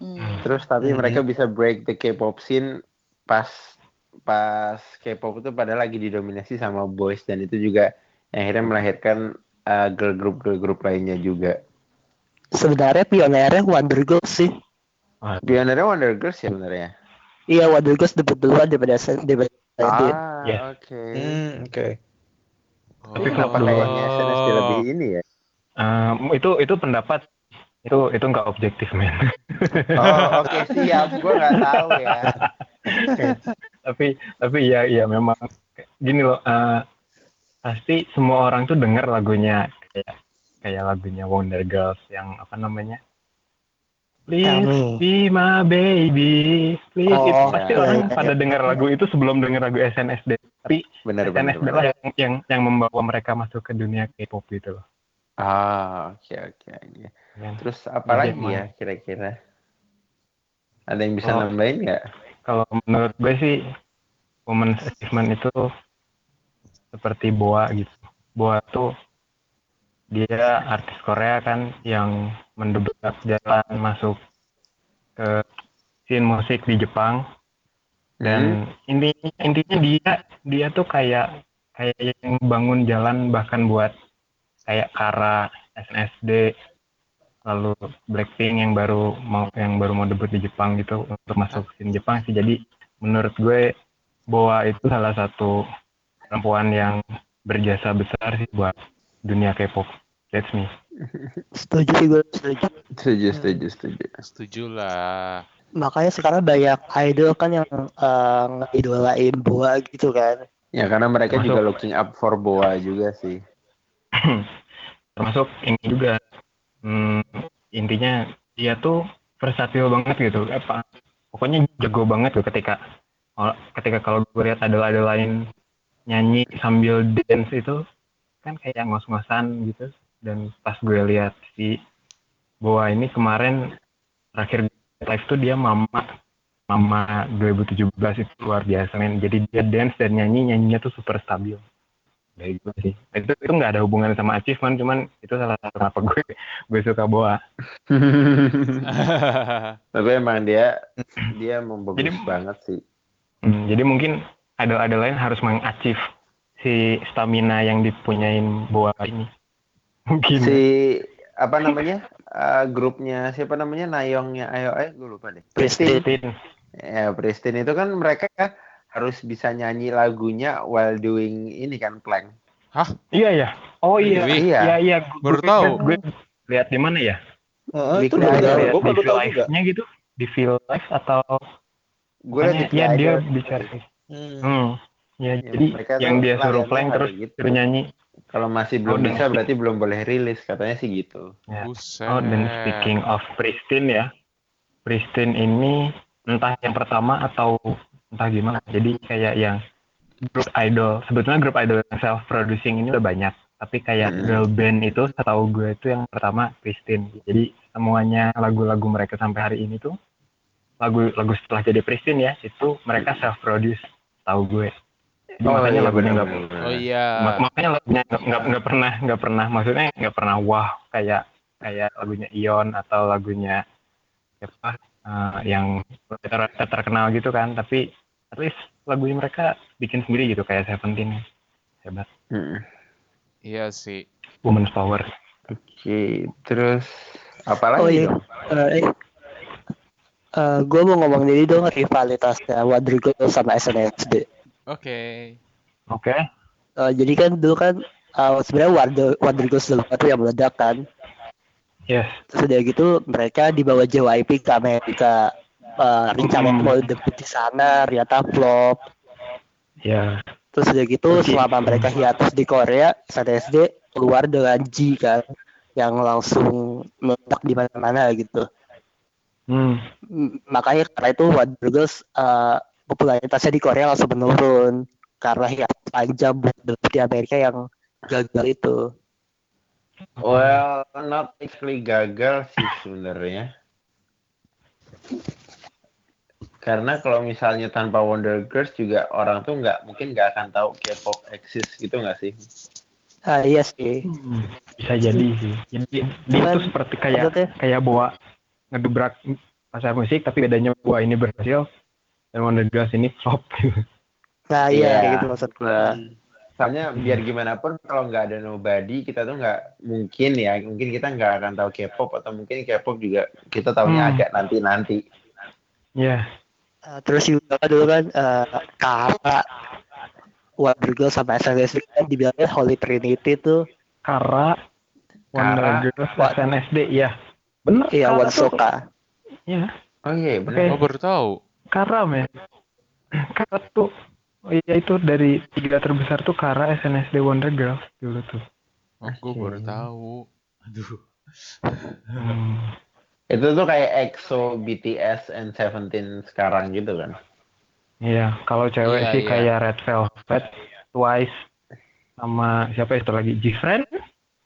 Hmm. Terus tapi Mhm. mereka bisa break the K-pop scene pas pas K-pop itu pada lagi didominasi sama boys dan itu juga yang akhirnya melahirkan uh, girl group girl group lainnya juga. Sebenarnya pionernya Wonder Girls sih. Pionernya Wonder Girls ya sebenarnya. Iya Wonder Girls debut duluan daripada daripada. Ah, Yes. oke. Hmm, oke. Oh. kenapa kalau- kayaknya SNSD lebih ini ya? Um, itu itu pendapat itu itu nggak objektif men. Oh, oke siap. Gue nggak tahu ya. tapi tapi ya ya memang gini loh eh, pasti semua orang tuh denger lagunya kayak kayak lagunya Wonder Girls yang apa namanya Please be my baby please Oh, itu pasti iya, orang iya. pada denger lagu itu sebelum denger lagu SNSD tapi benar. SNSD benar. lah yang, yang yang membawa mereka masuk ke dunia K-pop gitu loh Ah, oke oke. oke. kan. Terus apa lagi ya kira-kira? Ada yang bisa Oh. nambahin nggak? kalau menurut gue sih women's achievement itu seperti Boa gitu. Boa tuh dia artis Korea kan yang mendobrak jalan masuk ke scene musik di Jepang dan intinya intinya dia dia tuh kayak kayak yang bangun jalan bahkan buat kayak Kara, SNSD, lalu Blackpink yang baru mau yang baru mau debut di Jepang gitu untuk masuk scene Jepang sih. Jadi menurut gue Boa itu salah satu perempuan yang berjasa besar sih buat dunia K-pop. That's me. Setuju sih gue setuju. Setuju, setuju, setuju. Setuju lah. Makanya sekarang banyak idol kan yang eh, ngidolain Boa gitu kan. Ya karena mereka Termasuk- juga looking up for Boa juga sih. Termasuk ini juga hmm, intinya dia tuh versatil banget gitu. Apa pokoknya jago banget tuh ketika ketika kalau gue lihat ada ada lain nyanyi sambil dance itu kan kayak ngos-ngosan gitu dan pas gue lihat si Boa ini kemarin terakhir live tuh dia mama mama 2017 itu luar biasa men. Jadi dia dance dan nyanyi nyanyinya tuh super stabil. Dari gue sih. Itu itu nggak ada hubungan sama achievement cuman itu salah satu kenapa gue gue suka Boa. Tapi emang dia dia membagus Jadi- banget sih. Hmm, jadi mungkin ada ada lain harus mengachieve si stamina yang dipunyain Boa ini mungkin Si apa namanya? Eh, grupnya siapa namanya? Nayongnya Ayo Ayo gue lupa deh. Pristine. Pristine. Ya, Pristine itu kan mereka harus bisa nyanyi lagunya while doing ini kan plank. Iya ya. Oh iya. Wih. Iya. Iya iya. Baru Gue- tahu. Gue lihat di mana ya? Weekly itu. Lihat Gue di baru feel tahu juga. gitu. Di feel live atau Gue Iya dia Idol. bicara. Hmm. Hmm. Ya, Ya, jadi yang dia suruh ada terus gitu. suruh nyanyi. Kalau masih belum Oh, bisa berarti belum boleh rilis katanya sih gitu. Ya. Buset. Oh dan speaking of Pristine ya, Pristine ini entah yang pertama atau entah gimana. Jadi kayak yang grup idol, sebetulnya grup idol yang self producing ini udah banyak. Tapi kayak Hmm. girl band itu setahu gue itu yang pertama Pristine. Jadi semuanya lagu-lagu mereka sampai hari ini tuh lagu-lagu setelah jadi Pristine ya itu mereka self produce tahu gue. Jadi makanya iya, lagunya nggak. Oh iya. Mak- makanya lagunya nggak pernah nggak pernah maksudnya nggak pernah wah kayak kayak lagunya Ion atau lagunya siapa eh, yang ter- ter- terkenal gitu kan tapi at least lagunya mereka bikin sendiri gitu kayak Seventeen hebat Mm. Iya sih. women's power Oke, terus apa lagi Oh iya. dong? Eh, eh, gue mau ngomong ini dong rivalitasnya Girls sama SNSD. Oke. oke Eh, jadi kan dulu kan eh, sebenarnya Wonder, Wonder Girls itu yang meledak kan. yes Terus udah gitu mereka dibawa JYP ke Amerika. Eh, rencananya Hmm. mau debut di sana, ternyata flop. ya Terus udah gitu Oke. selama mereka hiatus di Korea, SNSD keluar dengan G kan, yang langsung meledak di mana-mana gitu. hmm. Makanya karena itu Wonder Girls eh, popularitasnya di Korea langsung menurun karena hiatus panjang buat debut di Amerika yang gagal itu. Well, not actually gagal sih sebenarnya. Karena kalau misalnya tanpa Wonder Girls juga orang tuh nggak mungkin nggak akan tahu K-pop eksis gitu nggak sih? Ah iya sih. Hmm, bisa jadi sih jadi dia Cuman, tuh seperti kayak maksudnya- kayak bawa ngedubrak pasar musik tapi bedanya bawa ini berhasil dan Wonder Girls ini flop Nah Iya. iya kayak gitu maksud gua. Soalnya biar gimana pun kalau nggak ada nobody kita tuh nggak mungkin ya mungkin kita nggak akan tahu K-pop atau mungkin K-pop juga kita tahunya Hmm. agak nanti-nanti. ya Eh, terus juga kan dulu kan eh Kara Wonder Girls sama SNSD kan dibilangnya Holy Trinity tuh. Kara, Wonder Kara, Girls, SNSD, iya. Bener, Iya Kara One tuh- Soka. Iya, Oh iya benar. Oh baru tahu. Kara, men. Kara tuh, oh iya itu dari tiga terbesar tuh Kara, SNSD, Wonder Girls dulu tuh. Oh, gue baru tahu. Aduh. Hmm. Itu tuh kayak EXO, BTS, and Seventeen sekarang gitu kan? Iya, kalau cewek Iya, sih iya. kayak Red Velvet, Twice, sama siapa itu lagi? G-Friend?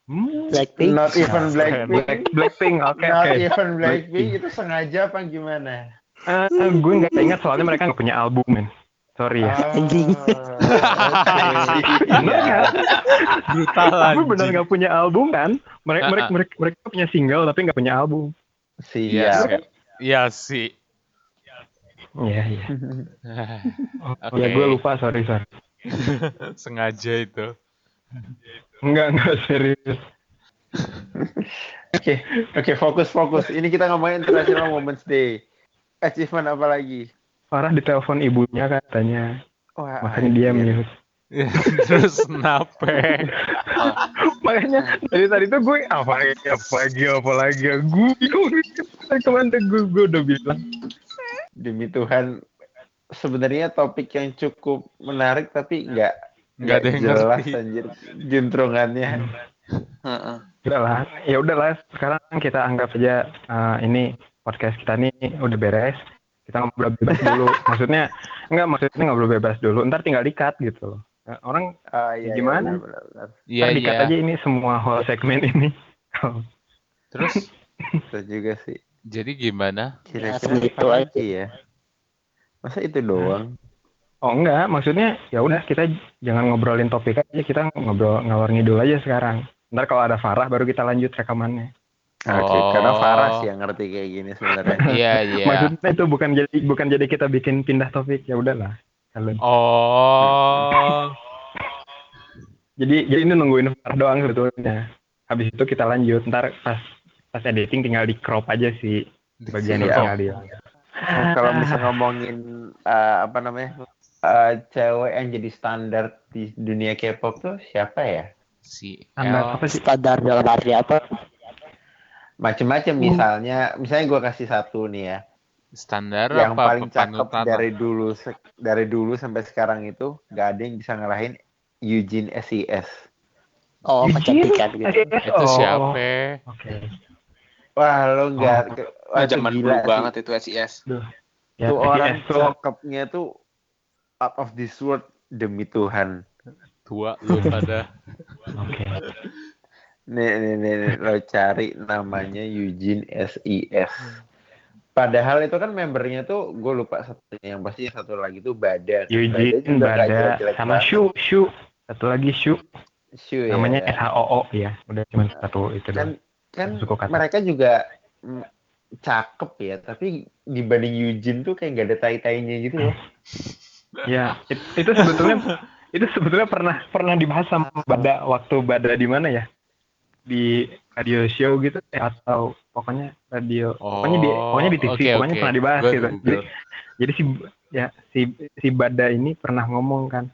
Hmm. Blackpink. Not even Blackpink. Black, Blackpink, oke Not oke. even Blackpink itu sengaja apa gimana? Eh, eh, gue nggak ingat soalnya mereka nggak punya album, men. Sorry ya. Ah, Anjing. nggak? Brutal Tapi benar nggak punya album kan? Mereka, Ah, mereka, ah. mereka, mereka punya single tapi nggak punya album. Iya. Iya sih. Iya, iya. Oke. Ya gue lupa, sorry, sorry. Sengaja itu. Enggak, enggak serius. Oke, oke fokus fokus. Ini kita ngomongin International Women's Day. Achievement apa lagi? Farah ditelepon ibunya katanya. Wah, Makanya dia mute. Terus kenapa? Makanya dari tadi tuh gue apa lagi, apa lagi, apa lagi. Gue bingung. Ke mana gue, gue udah bilang. Demi Tuhan, sebenarnya topik yang cukup menarik tapi nggak Nggak ada yang jelas ngerti. anjir juntrungannya. Heeh. Udahlah, ya udahlah. Sekarang kita anggap aja eh, ini podcast kita nih udah beres. Kita ngobrol bebas dulu. Maksudnya, enggak maksudnya ngobrol bebas dulu. Ntar tinggal dikat gitu loh. Eh, Orang Oh, iya, Gimana? Iya, Iya, dikat iya. aja ini semua whole segmen ini. Terus Betul juga sih. jadi gimana? Kira-kira segitu apa aja. lagi ya? Masa itu doang? oh enggak, maksudnya ya udah kita jangan ngobrolin topik aja, kita ngobrol ngalor ngidul aja sekarang. Ntar kalau ada Farah baru kita lanjut rekamannya. Oke, Oh. karena Farah sih yang ngerti kayak gini sebenarnya. Iya, iya. Maksudnya itu bukan jadi bukan jadi kita bikin pindah topik ya udahlah. Kalian. Oh. Jadi jadi ini nungguin Farah doang sebetulnya. Habis itu kita lanjut. Ntar pas pas editing tinggal di crop aja sih bagian Iya. itu tinggal di. Kalau bisa ngomongin eh, apa namanya? eh, cewek yang jadi standar di dunia K-pop tuh siapa ya? Si Standar L. apa sih? Standar dalam arti apa? Macem-macem misalnya, misalnya gue kasih satu nih ya, Standar yang apa paling cakep dari dulu se- dari dulu sampai sekarang itu gak ada yang bisa ngalahin Eugene SES. Oh, kecantikan gitu. Itu Oh, siapa? Oke. Wah lo nggak, ke- wah, zaman dulu sih. banget itu SIS. Ya, Tuh orang SES tuh cakepnya tuh out of this world demi Tuhan. Tua lu pada. Oke. Nih, nih, nih, nih, lo cari namanya Eugene SES. Padahal itu kan membernya tuh gue lupa satunya yang pasti yang satu lagi tuh Bada. Eugene, juga nggak Bada, jelek-jelek sama. Shu, Shu. Satu lagi Shu, Shu ya. namanya SHOO ya. Udah cuma satu itu kan doang. kan mereka juga cakep ya, tapi dibanding Eugene tuh kayak gak ada tai-tainya gitu ya. Ya, it- itu sebetulnya itu sebetulnya pernah pernah dibahas sama Bada waktu Bada di mana ya? Di radio show gitu eh, atau pokoknya radio pokoknya di pokoknya di TV Oh, oke, pokoknya oke. pernah dibahas Gua gitu. Jadi, Google. jadi si ya si si Bada ini pernah ngomong kan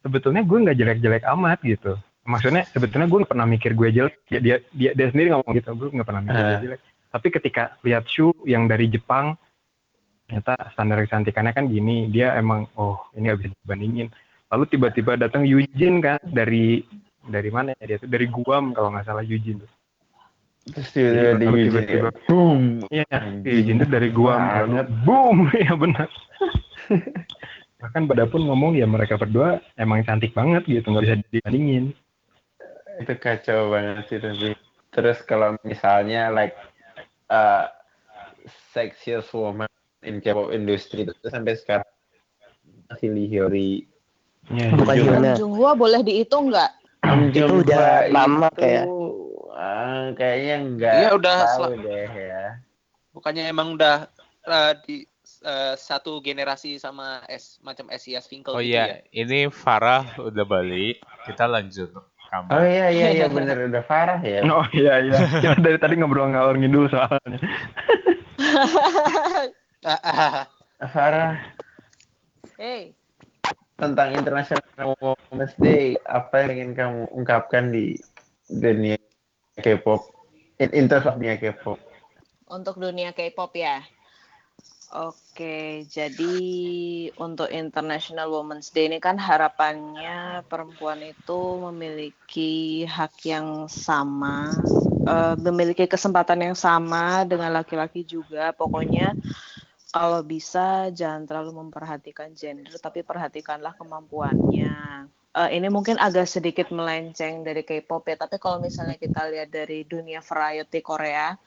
sebetulnya gue nggak jelek-jelek amat gitu. Maksudnya sebetulnya gue nggak pernah mikir gue jelek. Ya, dia dia dia sendiri ngomong gitu, gue nggak pernah mikir Ah. dia jelek. Tapi ketika lihat Shu yang dari Jepang ternyata standar kecantikannya kan gini dia emang oh ini gak bisa dibandingin lalu tiba-tiba datang Eugene kan dari dari mana ya dia tuh dari Guam kalau nggak salah Eugene tuh Terus tiba-tiba di tiba-tiba, ya, boom. iya. Eugene tuh dari Guam lalu Banget. boom ya benar bahkan pada pun ngomong ya mereka berdua emang cantik banget gitu nggak bisa dibandingin Itu kacau banget sih tapi. Terus kalau misalnya like uh, sexiest woman in K-pop industry itu sampai sekarang masih Lee Hyori. ya, Bukan? Bang Junghwa boleh dihitung nggak? Itu udah lama kayak. ah, kayaknya enggak Iya, udah tahu sel- deh ya. Bukannya emang udah eh, di eh, satu generasi sama S macam SIS Finkel Oh gitu ya. iya, ini Farah udah balik. Kita lanjut Oh rekaman. iya iya iya bener udah parah ya. oh iya iya kita dari tadi ngobrol ngalor ngidul soalnya Ah, ah, Farah Hey, tentang International Women's Day apa yang ingin kamu ungkapkan di dunia K-pop in, in terms of dunia K-pop untuk dunia K-pop ya. Oke, jadi untuk International Women's Day ini kan harapannya perempuan itu memiliki hak yang sama, eh, memiliki kesempatan yang sama dengan laki-laki juga. Pokoknya kalau bisa jangan terlalu memperhatikan gender, tapi perhatikanlah kemampuannya. Eh, ini mungkin agak sedikit melenceng dari K-pop ya, tapi kalau misalnya kita lihat dari dunia variety Korea,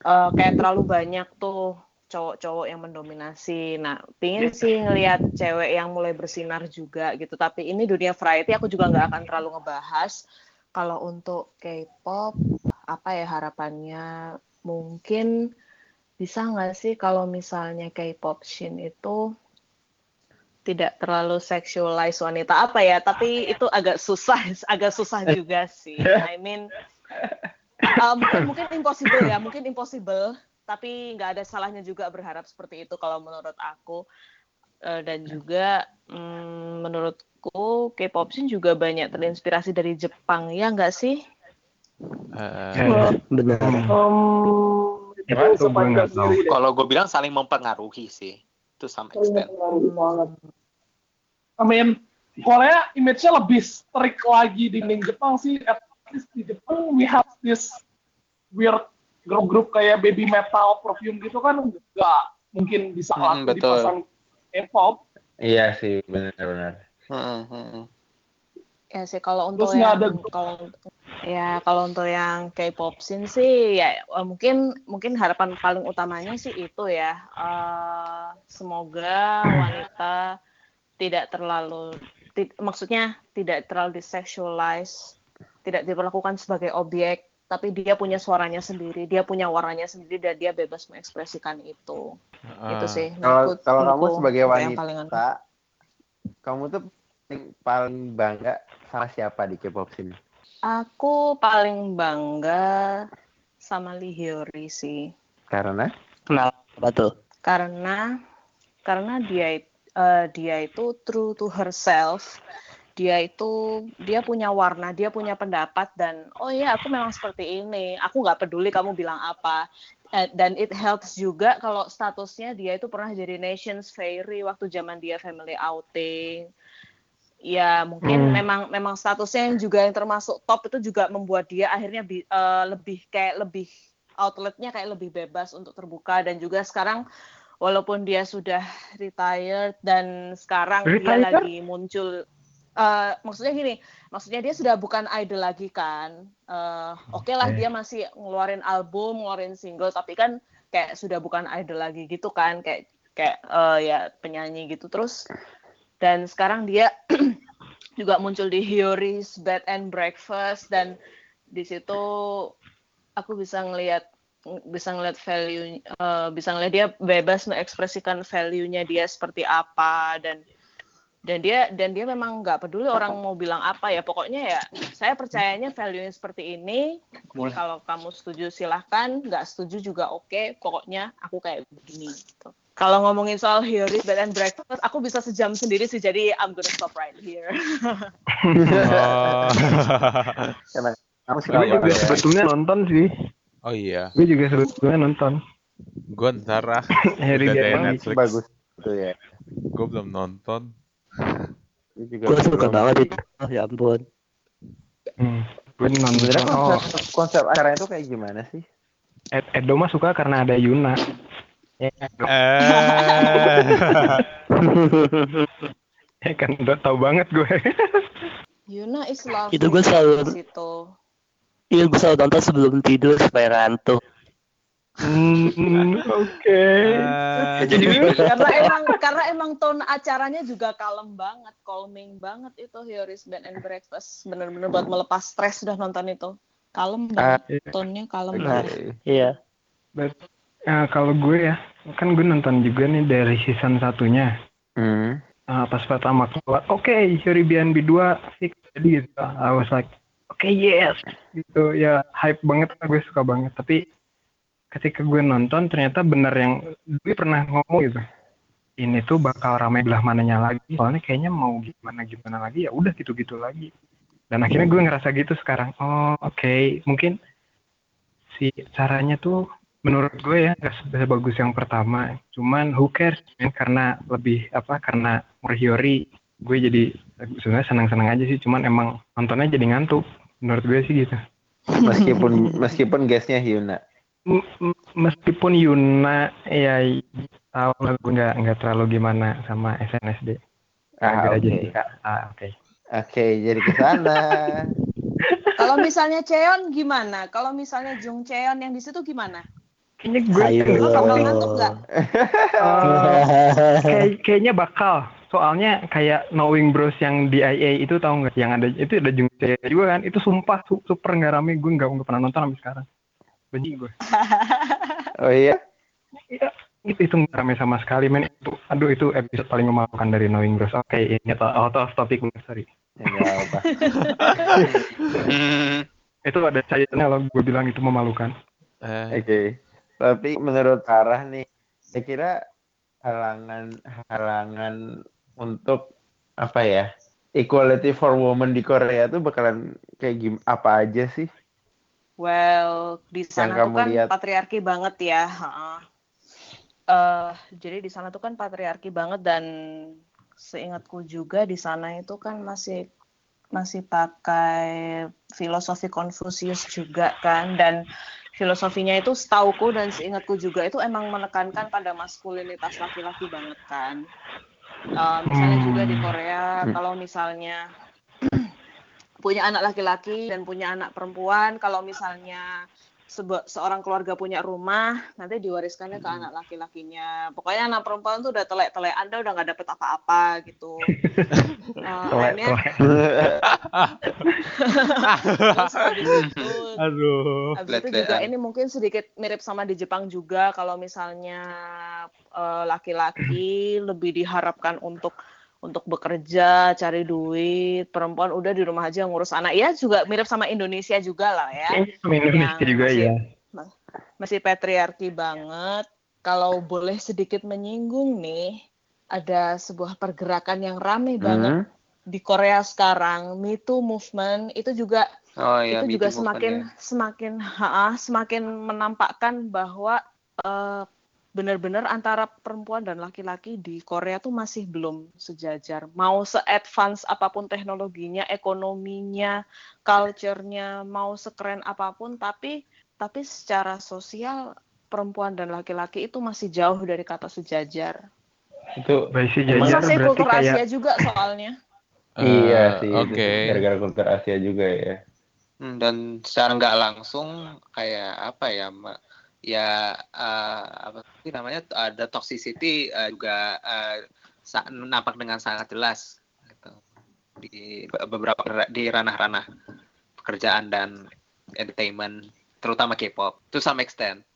eh, kayak terlalu banyak tuh cowok-cowok yang mendominasi. Nah, pingin sih ngelihat cewek yang mulai bersinar juga gitu. Tapi ini dunia variety aku juga nggak akan terlalu ngebahas. Kalau untuk K-pop, apa ya harapannya? Mungkin bisa nggak sih kalau misalnya K-pop scene itu tidak terlalu sexualize wanita apa ya? Tapi itu agak susah, agak susah juga sih. I mean, uh, mungkin mungkin impossible ya, mungkin impossible. Tapi nggak ada salahnya juga berharap seperti itu kalau menurut aku. Eh, dan juga mm, menurutku K-pop scene juga banyak terinspirasi dari Jepang ya nggak sih? Ya, Benar. Um, itu Itu gue sepanjang nggak tahu. sendiri deh. Kalau gue bilang saling mempengaruhi sih. Itu some extent. I mean, Korea image-nya lebih strict lagi dibanding Jepang sih. At least di Jepang we have this weird grup-grup kayak baby metal, perfume gitu kan nggak mungkin bisa Hmm, laku di K-pop. iya sih benar-benar Heeh, heeh. Ya sih kalau untuk Terus yang ada- kalau ya kalau untuk yang K-pop scene sih ya eh, mungkin mungkin harapan paling utamanya sih itu ya eh, semoga wanita tidak terlalu ti- maksudnya tidak terlalu disexualize, tidak diperlakukan sebagai objek, tapi dia punya suaranya sendiri, dia punya warnanya sendiri dan dia bebas mengekspresikan itu. itu Ah. sih. Kalau menurutku- kalau kamu sebagai itu yang paling wanita, kamu tuh paling, paling bangga sama siapa di K-pop scene? Aku paling bangga sama Lee Hyori sih. Karena Kenapa tuh? Karena karena dia eh, dia itu true to herself. Dia itu dia punya warna, dia punya pendapat dan oh iya aku memang seperti ini. Aku nggak peduli kamu bilang apa. Eh, dan it helps juga kalau statusnya dia itu pernah jadi Nations Fairy waktu zaman dia family outing. Ya mungkin Hmm. memang memang statusnya yang juga yang termasuk top itu juga membuat dia akhirnya bi- eh, lebih kayak lebih outletnya kayak lebih bebas untuk terbuka. Dan juga sekarang walaupun dia sudah retired dan sekarang dia Retired? lagi muncul eh, maksudnya gini maksudnya dia sudah bukan idol lagi kan. Eh, oke lah dia masih ngeluarin album ngeluarin single tapi kan kayak sudah bukan idol lagi gitu kan. Kayak kayak eh, ya penyanyi gitu. Terus dan sekarang dia juga muncul di Hiyori's Bed and Breakfast. Dan di situ aku bisa ngelihat bisa ngelihat value eh, bisa ngelihat dia bebas mengekspresikan value-nya dia seperti apa. Dan dan dia dan dia memang nggak peduli orang mau bilang apa ya. Pokoknya ya saya percayanya value-nya seperti ini. Mulai. kalau kamu setuju silahkan. Nggak setuju juga oke. Pokoknya aku kayak begini gitu kalau ngomongin soal Hiyori's Bed and Breakfast aku bisa sejam sendiri sih jadi I'm gonna stop right here Oh. suka Gue juga ya. sebetulnya nonton sih. oh iya, Gue juga sebetulnya nonton. gue ntar ah, Harry Netflix. bagus tuh ya. Gue belum nonton. Gue suka banget itu. Oh, ya ampun. Hmm. Gue nonton. Oh, konsep, konsep acaranya itu kayak gimana sih? Ed Edo mah suka karena ada Yuna. Ya, kan udah tahu banget gue. Yuna is lovely Itu gue selalu- di situ Iya, gue selalu nonton sebelum tidur supaya ngantuk. Hmm, Oke. eh, karena emang karena emang tone acaranya juga kalem banget, calming banget itu Hiyori's Bed and Breakfast. Bener-bener buat melepas stres sudah nonton itu. Kalem banget, iya. tone-nya kalem banget. Iya. Nah, kalau gue ya, kan gue nonton juga nih dari season satunya. Hmm. Ah, pas pertama keluar, oke, Yuri BNB 2 fix jadi gitu. I was like, oke yes, gitu ya hype banget, gue suka banget. Tapi ketika gue nonton ternyata bener yang gue pernah ngomong gitu. Ini tuh bakal ramai belah mananya lagi. Soalnya kayaknya mau gimana gimana lagi ya udah gitu-gitu lagi. Dan akhirnya gue ngerasa gitu sekarang. Oh oke, mungkin si caranya tuh menurut gue ya nggak sebagus yang pertama cuman who cares man? karena lebih apa karena Morhiori gue jadi sebenarnya senang-senang aja sih cuman emang nontonnya jadi ngantuk menurut gue sih gitu Meskipun meskipun guestnya Hyuna. M- meskipun Yuna ya tahu lah gue nggak nggak terlalu gimana sama SNSD Ah, aja oke. sih Kak. ah oke Oke, jadi ke sana. Kalau misalnya Cheon gimana? Kalau misalnya Jung Cheon yang di situ gimana? Kayaknya gue Ayo. Lo bakal ngantuk nggak? eh, kayak kayaknya bakal. Soalnya kayak Knowing Bros yang di IA itu tahu nggak? Yang ada itu ada Jung Jae juga kan? Itu sumpah su- super nggak rame. Gue nggak nggak pernah nonton sampai sekarang. Benci gue. Oh iya. Iya, itu itu nggak rame sama sekali men. Itu aduh itu episode paling memalukan dari Knowing Bros. Oke ini to- out of topic sorry. Ya, apa. Itu ada cairannya kalau gue bilang itu memalukan. Eh, Oke. Tapi menurut Sarah nih, saya kira halangan halangan untuk apa ya? Equality for women di Korea tuh bakalan kayak gim apa aja sih? Well, di sana tuh kan lihat. patriarki banget ya. Eh, jadi di sana tuh kan patriarki banget dan seingatku juga di sana itu kan masih masih pakai filosofi Konfusius juga kan dan filosofinya itu setauku dan seingatku juga itu emang menekankan pada maskulinitas laki-laki banget kan. Eh, misalnya juga di Korea Hmm. kalau misalnya punya anak laki-laki dan punya anak perempuan kalau misalnya seorang keluarga punya rumah nanti diwariskannya ke anak laki-lakinya pokoknya anak perempuan tuh udah telek-telek anda udah nggak dapet apa-apa gitu Eh, Telek, akhirnya telek. terus habis itu Aduh. Habis itu Let-letan. juga ini mungkin sedikit mirip sama di Jepang juga kalau misalnya eh, laki-laki lebih diharapkan untuk untuk bekerja, cari duit, perempuan udah di rumah aja ngurus anak. Ya juga mirip sama Indonesia juga lah ya. Indonesia Yang juga masih- ya. Masih patriarki banget. Kalau boleh sedikit menyinggung nih, ada sebuah pergerakan yang rame banget Hmm. di Korea sekarang, Me Too movement itu juga Oh ya, itu Me juga semakin movement semakin ha, semakin menampakkan bahwa eh, benar-benar antara perempuan dan laki-laki di Korea tuh masih belum sejajar. Mau se-advance apa pun teknologinya, ekonominya, culture-nya, mau sekeren apa pun, tapi tapi secara sosial perempuan dan laki-laki itu masih jauh dari kata sejajar. Itu Baisi Emang jajar Bisa sih berarti kultur kayak Asia juga soalnya. iya Eh, sih. Oke. Gara-gara kultur Asia juga ya. Hmm, dan secara nggak langsung kayak apa ya ma- ya eh, apa sih namanya ada toxicity eh, juga eh, sa- nampak dengan sangat jelas gitu. di be- beberapa di ranah-ranah pekerjaan dan entertainment terutama K-pop to some extent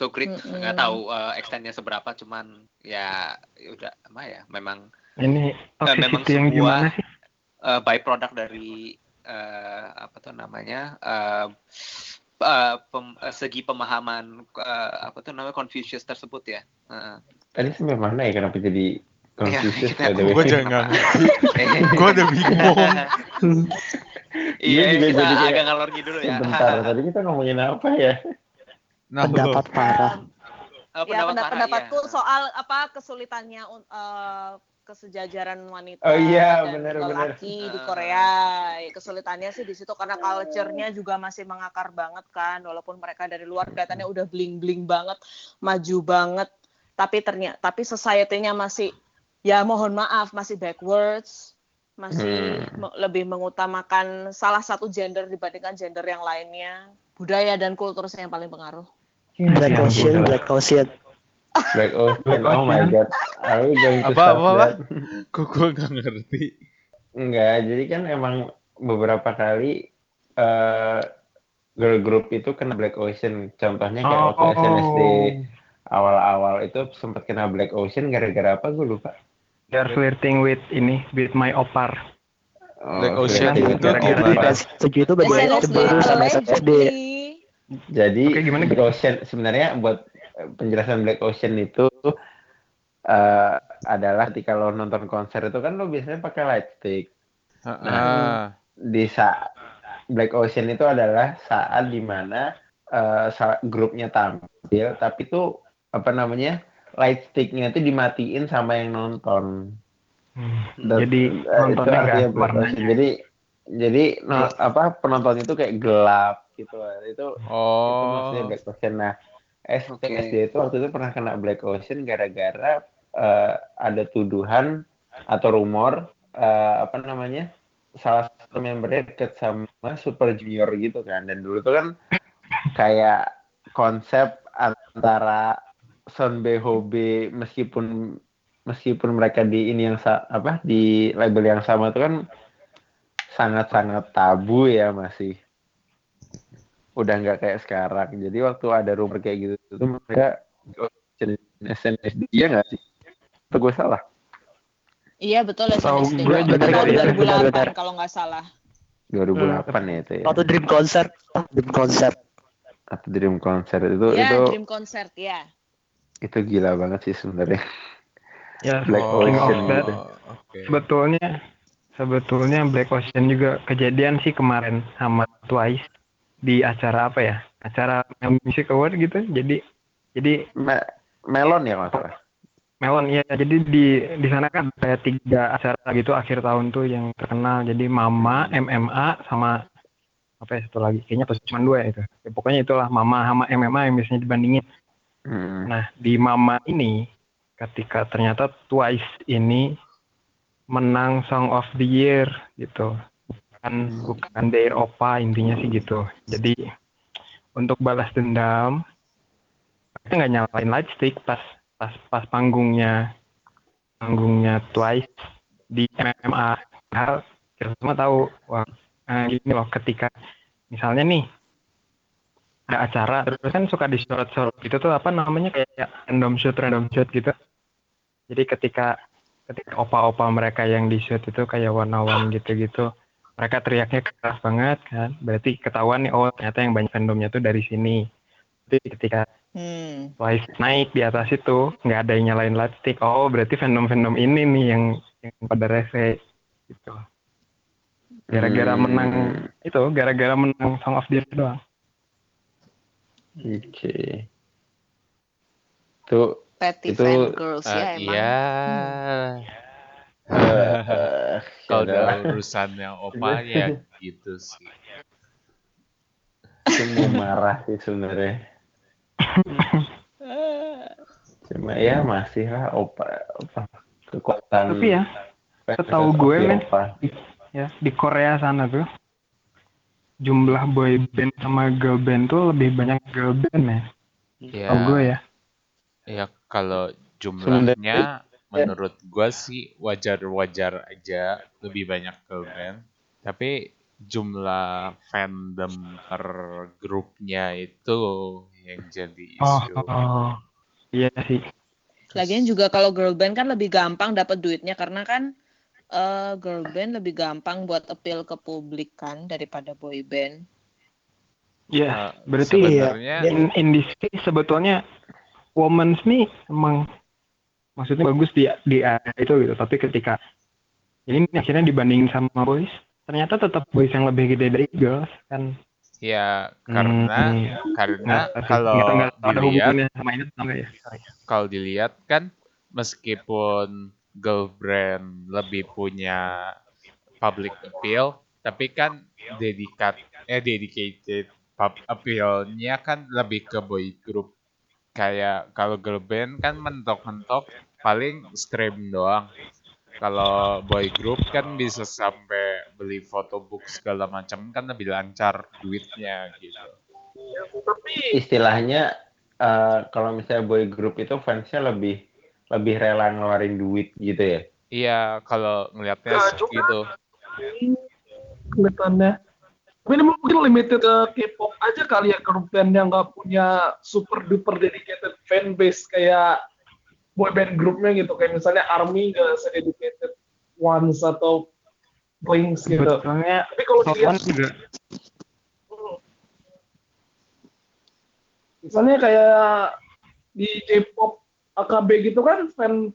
to great nggak tahu eh, extentnya seberapa cuman ya ya udah apa ya memang ini memang toxicity yang sebuah- sih? uh, byproduct dari uh, apa tuh namanya uh, uh, pem- uh, segi pemahaman uh, apa tuh namanya Confucius tersebut ya. Uh, Tadi sampai mana ya kenapa jadi Iya, Confucius way? Gue ngerti. Gue udah bingung. Iya, juga kita juga- agak ngalor ngidul ya. Sebentar, tadi kita ngomongin apa ya? Nah, pendapat parah Uh, ya pendapat pendapat Farah, pendapatku iya. soal apa kesulitannya un- eh, kesejajaran wanita Oh iya, dan benar, benar. lelaki di Ah. Korea kesulitannya sih di situ karena culture-nya juga masih mengakar banget kan walaupun mereka dari luar kelihatannya udah bling bling banget maju banget tapi ternyata tapi society-nya masih ya mohon maaf masih backwards masih Hmm. lebih mengutamakan salah satu gender dibandingkan gender yang lainnya budaya dan kultur yang paling pengaruh Black Ocean Black Ocean Black Ocean. Black Oh my Ocean. god. Are we going to Apa, apa, apa? that? Kok gue nggak ngerti? Enggak, jadi kan emang beberapa kali eh girl group itu kena Black Ocean. Contohnya kayak waktu Oh. SNSD awal-awal itu sempat kena Black Ocean gara-gara apa gue lupa. They are flirting with ini, with my opar. Oh, Black Ocean itu my gara-gara itu bagi SNSD baru sama SD allegedly. Jadi Oke, gimana, Black Ocean sebenarnya buat penjelasan Black Ocean itu eh, adalah ketika lo nonton konser itu kan lo biasanya pakai light stick. Ah, Di saat Black Ocean itu adalah saat di mana eh, sa- grupnya tampil, tapi itu apa namanya light sticknya itu dimatiin sama yang nonton. Hmm. Dan, Jadi eh, itu nontonnya artinya Black. Ocean. Jadi jadi no- apa penonton itu kayak gelap gitu. Itu itu maksudnya oh, Black Ocean. Nah, SD, Oke. SD itu waktu itu pernah kena Black Ocean gara-gara eh, ada tuduhan atau rumor eh, apa namanya salah satu membernya deket sama Super Junior gitu kan dan dulu tuh kan kayak konsep antara Son Hobe meskipun meskipun mereka di ini yang apa di label yang sama tuh kan sangat-sangat tabu ya masih udah nggak kayak sekarang. Jadi waktu ada rumor kayak gitu tuh mereka SNSD ya nggak sih? Atau gue salah? Iya betul ya SNSD. gue juga tahun ya, 2008 benar-benar. kalau nggak salah. 2008 ya itu ya. waktu Dream Concert Dream Concert Atau Dream Concert itu ya itu Dream Concert ya. itu gila banget sih sebenarnya. Ya, Black of Ocean that, gitu. oke. sebetulnya sebetulnya Black Ocean juga kejadian sih kemarin sama Twice di acara apa ya? Acara Music Award gitu. Jadi jadi Me- Melon ya nggak salah. Melon ya jadi di di sana kan kayak tiga acara gitu akhir tahun tuh yang terkenal jadi Mama MMA sama apa ya satu lagi kayaknya pas cuma dua ya itu ya, pokoknya itulah Mama sama MMA yang biasanya dibandingin Hmm. nah di Mama ini ketika ternyata Twice ini menang Song of the Year gitu bukan bukan their opa intinya sih gitu. Jadi untuk balas dendam kita nggak nyalain lightstick pas pas pas panggungnya panggungnya Twice di MMA hal kita semua tahu wah eh, gini loh ketika misalnya nih ada acara terus kan suka disorot-sorot gitu tuh apa namanya kayak random shoot random shoot gitu. Jadi ketika ketika opa-opa mereka yang di shoot itu kayak one gitu-gitu mereka teriaknya keras banget kan berarti ketahuan nih oh ternyata yang banyak fandomnya tuh dari sini jadi ketika Hmm. Twice naik di atas itu nggak ada yang nyalain lightstick oh berarti fandom-fandom ini nih yang yang pada rese gitu gara-gara Hmm. menang itu gara-gara menang Song of the Year doang Oke. Tuh Petty Itu, fan girls Eh, ya emang. iya. Eh, Kalau udah. udah urusan yang opa ya gitu sih. Itu mau marah sih sebenarnya. Cuma ya masih lah opa, opa kekuatan. tapi ya setahu gue, men. ya di Korea sana tuh jumlah boy band sama girl band tuh lebih banyak girl band ya Ya, tau gue ya ya kalau jumlahnya menurut gua sih wajar-wajar aja lebih banyak girl band. Tapi jumlah fandom per grupnya itu yang jadi oh, isu. oh. iya sih Lagian juga kalau girl band kan lebih gampang dapat duitnya karena kan eh, girl band lebih gampang buat appeal ke publik kan daripada boy band. ya Eh, berarti sebenarnya in, in this case sebetulnya women's nih emang maksudnya bagus di di area itu gitu. Tapi ketika ini akhirnya dibandingin sama boys ternyata tetap boys yang lebih gede dari girls kan? Ya karena Hmm, karena sih. kalau ada dilihat sama ini enggak ya? Kalau dilihat kan meskipun girl brand lebih punya public appeal tapi kan dedikat eh dedicated pub appeal-nya kan lebih ke boy group. Kayak kalau girl band kan mentok-mentok paling stream doang kalau boy group kan bisa sampai beli photobook segala macam kan lebih lancar duitnya gitu Tapi Istilahnya eh, kalau misalnya boy group itu fansnya lebih lebih rela ngeluarin duit gitu ya. iya kalau ngelihatnya Nah, seperti itu kelihatannya. Ini mungkin limited ke K-pop aja kali ya grup band yang nggak punya super duper dedicated fan base kayak boy band grupnya gitu. Kayak misalnya Army nggak se-dedicated Ones atau Blinks gitu. sebetulnya Tapi kalau dilihat Someone juga misalnya kayak di J-pop AKB gitu kan fan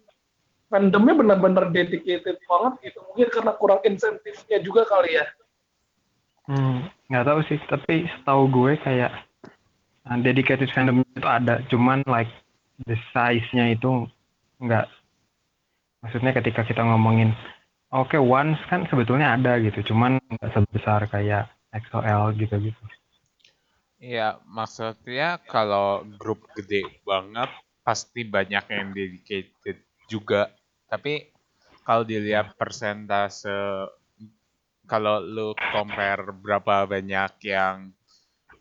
fandomnya benar-benar dedicated banget gitu. Mungkin karena kurang insentifnya juga kali ya. Hmm, nggak tahu sih, tapi setahu gue kayak uh, dedicated fandom itu ada, cuman like the size-nya itu nggak. Maksudnya ketika kita ngomongin, oke once kan sebetulnya ada gitu, cuman nggak sebesar kayak XOL gitu-gitu. Iya, maksudnya kalau grup gede banget pasti banyak yang dedicated juga. Tapi kalau dilihat persentase, kalau lu compare berapa banyak yang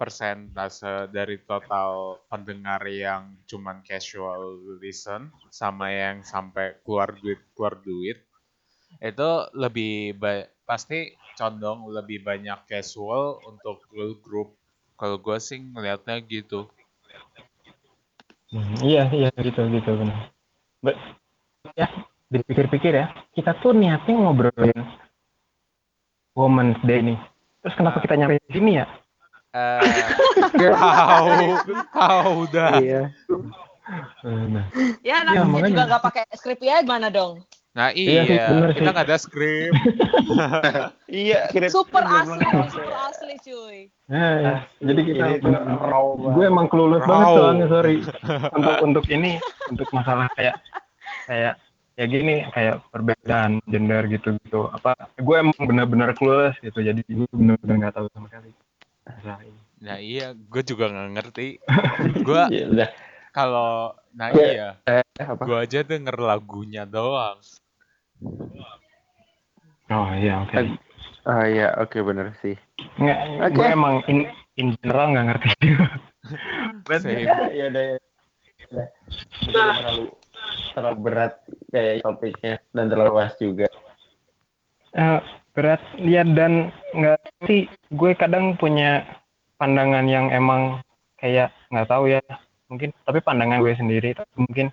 persentase dari total pendengar yang cuman casual listen sama yang sampai keluar duit keluar duit itu lebih pasti condong lebih banyak casual untuk girl group kalau gue sih ngelihatnya gitu Hmm, iya, iya gitu gitu benar. But, ya, dipikir-pikir ya, kita tuh niatnya ngobrolin Women's Day nih. Terus kenapa kita nyampe di sini ya? Eh tahu tahu dah Iya. Nah, Ya Ya, namanya makanya. juga nggak pakai skrip ya gimana dong? nah Iya iya, bener kita nggak ada skrip Iya, Super asli, super asli cuy. ya, ya. Jadi kita raw gue emang clueless Raw. banget soalnya sorry untuk untuk ini untuk masalah kayak kayak ya gini kayak perbedaan gender gitu gitu apa gue emang benar-benar clueless gitu jadi gue benar-benar nggak tahu sama sekali nah iya gue juga nggak ngerti gue Ya udah. kalau nah iya Eh, apa? gue aja denger lagunya doang oh iya oke Lag- Oh iya, oke bener sih. Nggak, Oke. gue emang in, in general nggak ngerti. Same. ya udah ya. Udah. Udah terlalu terlalu berat kayak topiknya dan terlalu luas juga. Eh, berat. Ya dan nggak sih gue kadang punya pandangan yang emang kayak nggak tahu ya. Mungkin tapi pandangan gue sendiri tapi mungkin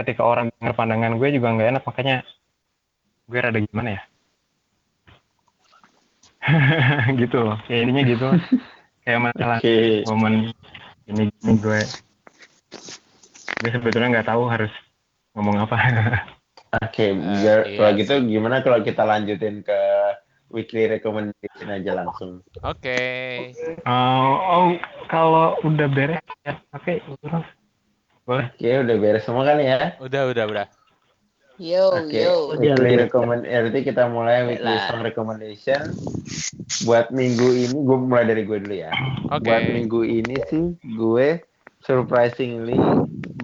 ketika orang dengar pandangan gue juga nggak enak makanya gue rada gimana ya? Gitu loh ya intinya gitu. Kayak masalah Oke. momen ini ini gue. Gue sebetulnya nggak tahu harus ngomong apa Oke, Eh, biar iya kalau gitu gimana kalau kita lanjutin ke weekly recommendation aja langsung. Oke. Oh, oh, kalau udah beres ya, oke, udah. boleh. Oke, udah beres semua kan ya? Udah, udah, udah. Yo, Oke, yo. weekly recommend ya, berarti kita mulai weekly song recommendation. Buat minggu ini, gue mulai dari gue dulu ya. Oke. Buat minggu ini sih, gue surprisingly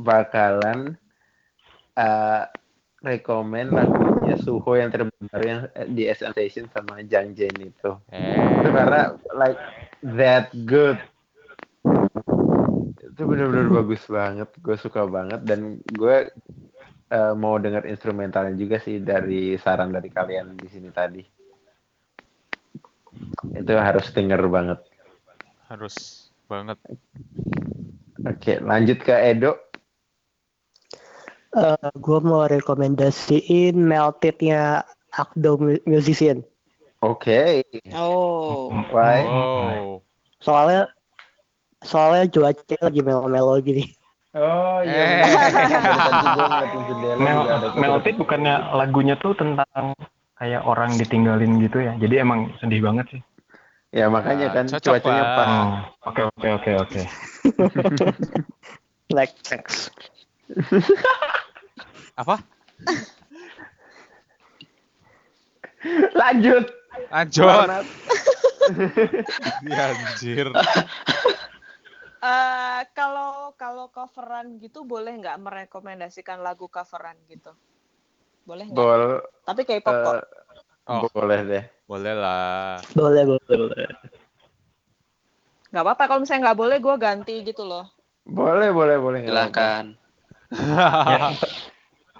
bakalan uh, rekomend lagunya Suho yang terbaru yang di SM Station sama Jang Jen itu. Eh, Itu karena like that good. Itu bener-bener bagus banget. Gue suka banget dan gue uh, mau denger instrumentalnya juga sih dari saran dari kalian di sini tadi. Itu harus denger banget. harus banget. Oke, lanjut ke Edo. Gue mau rekomendasiin Melted-nya Akdo Mu- Musician. Oke. Oh. Why? Wow. Soalnya soalnya cuaca lagi melo-melo gini. Oh Eh. iya. ngeliatin jendela Mel Melted bukannya lagunya tuh tentang kayak orang ditinggalin gitu ya. Jadi emang sedih banget sih. Ya makanya kan Cocok, cuacanya pas. Oh, oke oke oke oke. Like thanks. Apa? Lanjut. Lanjut. Iya, anjir. Eh, kalau kalau coveran gitu boleh nggak merekomendasikan lagu coveran gitu? Boleh nggak? Bol, Tapi K-pop kok. eh, Oh. boleh deh. Boleh lah. Boleh, boleh, boleh. Nggak apa-apa kalau misalnya nggak boleh gue ganti gitu loh. Boleh, boleh, boleh. Boleh,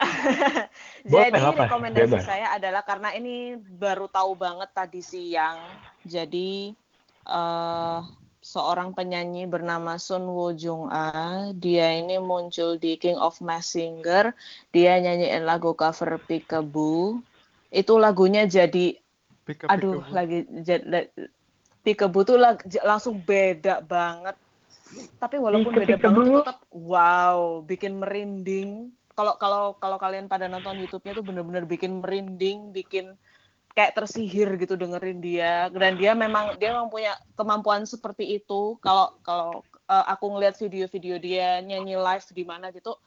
Jadi apa? rekomendasi Bebas. saya adalah karena ini baru tahu banget tadi siang. Jadi eh seorang penyanyi bernama Sun Woo Jung Ah, dia ini muncul di King of Mass Singer. Dia nyanyiin lagu cover Peekaboo. Itu lagunya jadi aduh lagi jadi Peekaboo tuh lag- langsung beda banget. Tapi walaupun beda banget tetap wow, bikin merinding. Kalau kalau kalau kalian pada nonton YouTube-nya tuh bener-bener bikin merinding, bikin kayak tersihir gitu dengerin dia. Dan dia memang dia memang punya kemampuan seperti itu. Kalau kalau eh, aku ngeliat video-video dia nyanyi live di mana gitu,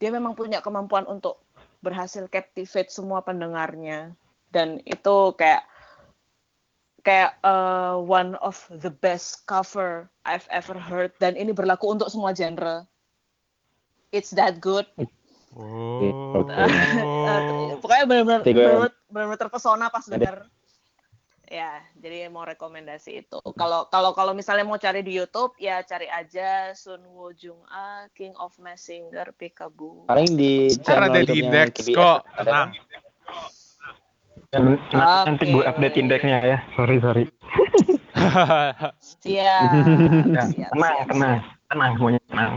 dia memang punya kemampuan untuk berhasil captivate semua pendengarnya. Dan itu kayak kayak uh, one of the best cover I've ever heard dan ini berlaku untuk semua genre. It's that good. Oh. Uh, pokoknya benar-benar Tiga. benar-benar terpesona pas denger. Ya, jadi mau rekomendasi itu. Kalau kalau kalau misalnya mau cari di YouTube ya cari aja Sun Woo Jung Ah, King of Mass Singer, Peekaboo. Paling di Kan ada channel di index kok. kan? Tenang. Nanti gue update indeksnya ya. Sorry sorry. Siap. Ya, siap, tenang tenang tenang semuanya tenang.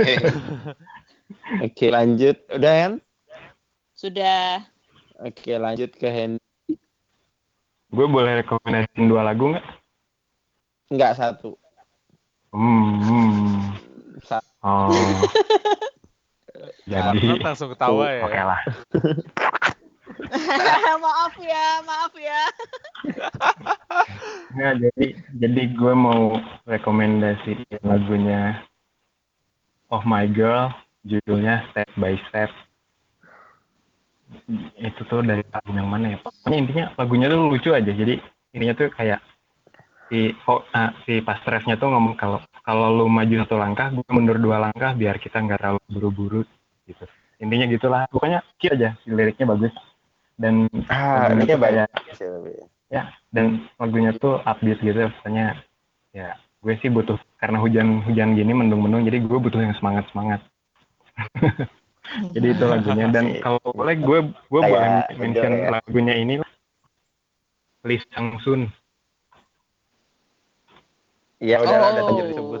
Oke, lanjut. Udah kan? Sudah. Oke, lanjut ke Hendy. Gue boleh rekomendasiin dua lagu nggak? Enggak satu. Hmm. Sa- Oh. Jadi. Langsung ketawa ya. Oke lah. maaf ya, maaf ya. Nggak, jadi jadi gue mau rekomendasi lagunya Oh My Girl, judulnya Step by Step. Itu tuh dari album yang mana ya? Pokoknya intinya lagunya tuh lucu aja. Jadi intinya tuh kayak si oh, ah, si pas refnya tuh ngomong kalau kalau lu maju satu langkah, gue mundur dua langkah biar kita nggak terlalu buru-buru gitu. Intinya gitulah. Pokoknya cute aja. Si liriknya bagus. Dan Ah, kayak banyak. ya dan lagunya tuh upbeat gitu pokoknya ya gue sih butuh karena hujan-hujan gini mendung-mendung jadi gue butuh yang semangat-semangat jadi itu lagunya dan kalau boleh gue gue boleh mention ya. lagunya ini. Lee Sang Sun Ya udah udah oh. lanjut disebut.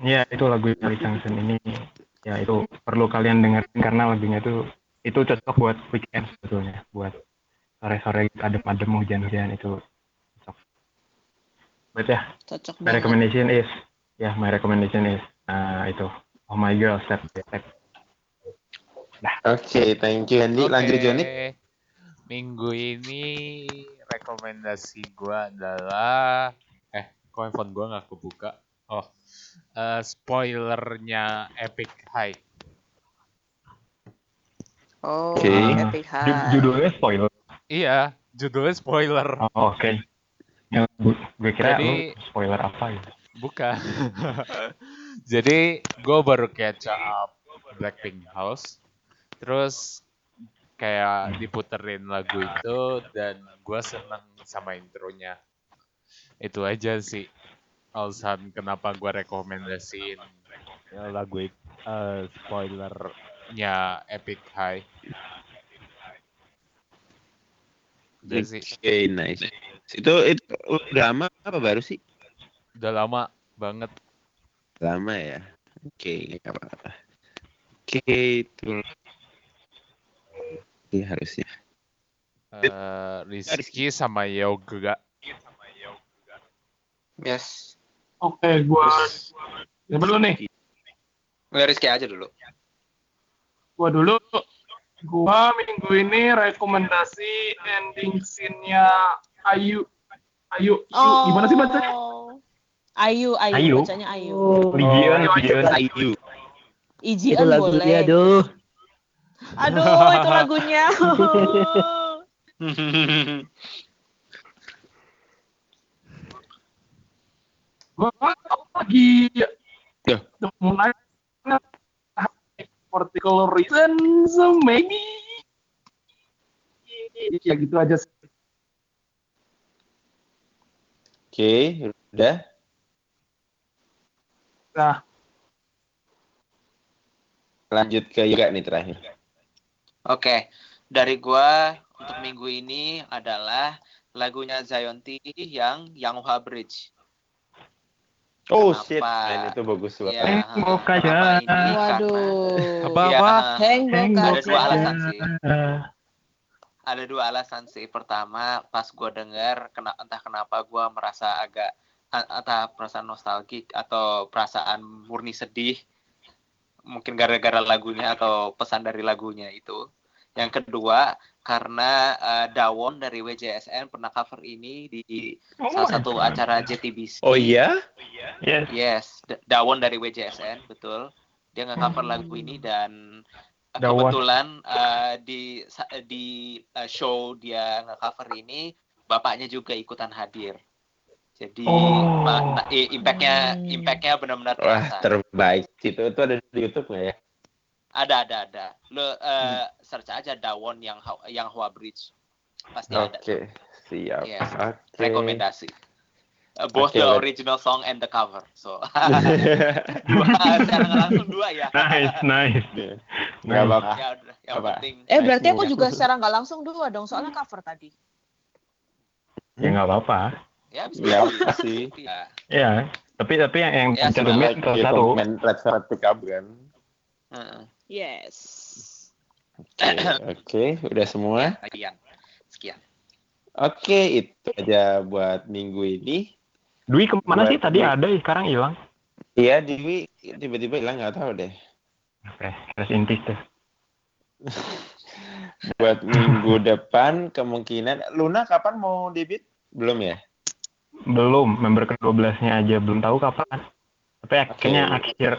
ya itu lagu Lee Sang Sun ini ya itu perlu kalian dengerin karena lagunya itu itu cocok buat weekend sebetulnya buat sore-sore adem-adem hujan-hujan itu cocok But ya Cocok my banget. recommendation is ya my recommendation is uh, itu Oh My Girl Step by Step Oke, thank you Andy. Lanjut Oke. Joni. Minggu ini rekomendasi gua adalah eh kok handphone gua nggak kebuka. Oh, eh, spoilernya Epic High. Oh, Oke. Epic High. judulnya spoiler Iya, judulnya spoiler. oh, oke ya, gu- gue kira Jadi- lu spoiler apa gitu Bukan. Jadi gue baru catch up Blackpink House. Terus kayak diputerin lagu itu dan gue seneng sama intronya. Itu aja sih alasan kenapa gue rekomendasiin lagu it- eh, spoilernya Epic High. Oke, nice. Itu itu udah lama apa baru sih? udah lama banget. Lama ya. Oke, nggak apa-apa. Oke, itu. Ini harusnya. Eh, Rizky sama Yoga. Yes. Oke, gua ya dulu nih. Mulai Rizky aja dulu. Gua dulu. Gua minggu ini rekomendasi ending scene-nya Ayu. Ayu, Ayu. Oh. gimana sih bacanya? Ayu, Ayu, Ayu. bacanya Ayu. Oh, Legion Ayu. Ijian itu lagunya boleh. aduh Aduh, itu lagunya. Gua lagi udah mulai particular reasons maybe ya gitu aja sih. Oke, udah. Nah, Lanjut ke Yoga nih terakhir. Oke, dari gua untuk minggu ini adalah lagunya Zion T yang Yanghua Bridge. Oh Kenapa? shit, man, itu bagus banget. Ya, ini? Karena Waduh. Apa-apa? Ya, Heng ada dua aja. alasan sih. Ada dua alasan sih. Pertama, pas gua dengar, kena, entah kenapa gua merasa agak entah perasaan nostalgik atau perasaan murni sedih. Mungkin gara-gara lagunya atau pesan dari lagunya itu. Yang kedua, karena eh, Dawon dari WJSN pernah cover ini di salah satu acara JTBC. Oh iya? yes Yes, D- Dawon dari WJSN, betul. Dia nge-cover lagu ini dan uh, Dawon. kebetulan uh, di di uh, show dia nge-cover ini bapaknya juga ikutan hadir. Jadi Oh. impact-nya Hmm. impact-nya benar-benar Wah, terbaik. Itu itu ada di YouTube nggak ya? Ada ada ada. Lo uh, search aja Dawon yang yang Hua Bridge. Pasti ada. Oke, siap. Yes. Oke. Rekomendasi. Uh, both Oke, the original song and the cover. So dua secara langsung dua ya. nice nice Nggak apa-apa. ya yang Apa? penting Eh berarti aku juga secara nggak langsung dua dong, soalnya cover tadi. ya nggak apa-apa ya bisa Nggak jadi. apa sih. ya ya tapi tapi yang yang Ya, cantumin Like satu komen Red Velvet Pick Up kan. Heeh. Yes. Oke, oke, udah semua. sekian sekian Oke, itu aja buat minggu ini. Dwi ke mana sih Buat- tadi ada sekarang hilang Iya, Dewi tiba-tiba hilang nggak tahu deh. oke terus intis tuh Buat minggu depan kemungkinan Luna kapan mau debit? Belum ya? Belum member ke 12 nya aja belum tahu kapan tapi akhirnya Oke. akhir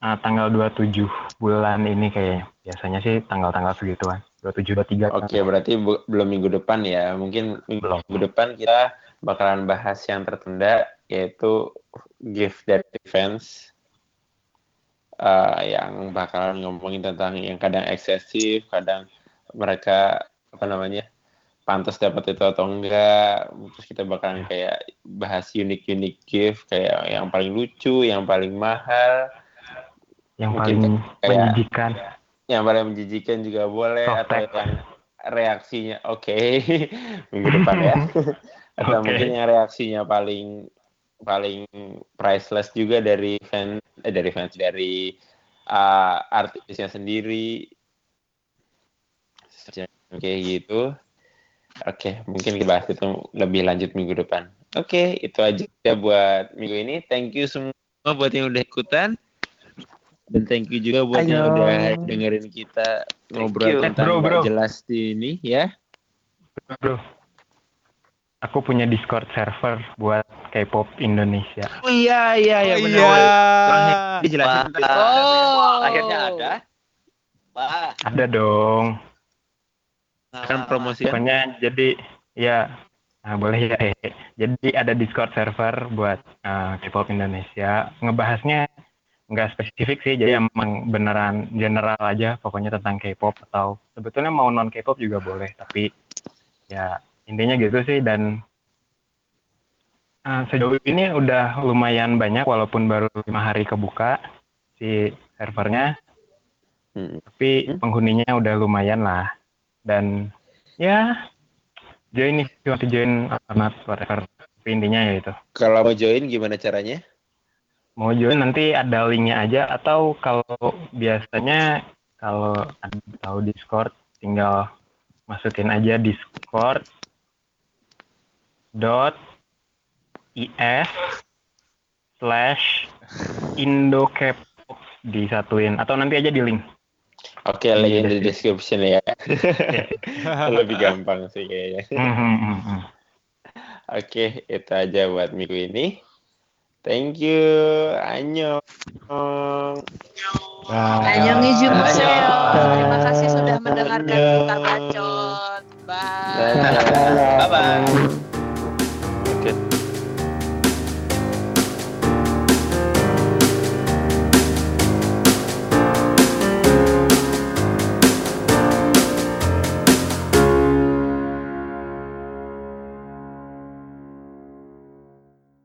ah, tanggal 27 bulan ini kayaknya biasanya sih tanggal-tanggal segituan 27 23 Oke, berarti bu- belum minggu depan ya. Mungkin minggu, Belum. minggu depan kita bakalan bahas yang tertunda yaitu gift dari fans Eh, yang bakalan ngomongin tentang yang kadang eksesif, kadang mereka apa namanya pantas dapat itu atau enggak. Terus kita bakalan kayak bahas unik-unik gift kayak yang paling lucu, yang paling mahal, Yang Mungkin paling kayak- menjijikan. yang paling menjijikan juga boleh Soft atau yang reaksinya oke minggu depan ya. atau Oke. mungkin yang reaksinya paling paling priceless juga dari fan eh dari fans dari uh, artisnya sendiri kayak gitu oke mungkin kita bahas itu lebih lanjut minggu depan oke itu aja buat minggu ini thank you semua buat yang udah ikutan dan thank you juga buat yang Ayo. udah dengerin kita ngobrol you. tentang Bro, bro. jelas di ini ya Bro, aku punya Discord server buat K-pop Indonesia. oh iya iya iya Oh, benar iya. dijelasin. Oh. Akhirnya ada. Wah. Ada dong. Kan promosi Pokoknya jadi ya nah, boleh ya. eh. Jadi ada Discord server buat eh, K-pop Indonesia. Ngebahasnya nggak spesifik sih, jadi emang beneran general aja pokoknya tentang K-pop atau sebetulnya mau non K-pop juga boleh, tapi ya intinya gitu sih dan eh, sejauh ini udah lumayan banyak walaupun baru lima hari kebuka si servernya, Hmm. tapi penghuninya udah lumayan lah dan ya join nih to join not whatever intinya ya itu kalau mau join gimana caranya? Mau join nanti ada linknya aja atau kalau biasanya kalau ada tahu Discord tinggal masukin aja Discord dot is slash Indo K-pop disatuin atau nanti aja di link Oke, link in the Iya. description ya. Lebih gampang sih kayaknya. Hmm, hmm, hmm. Oke, itu aja buat minggu ini. Thank you. Annyeong. Bye. Annyeonghaseyo. Annyeong. Terima kasih sudah mendengarkan kita bacot. Bye. Dadah. Bye bye.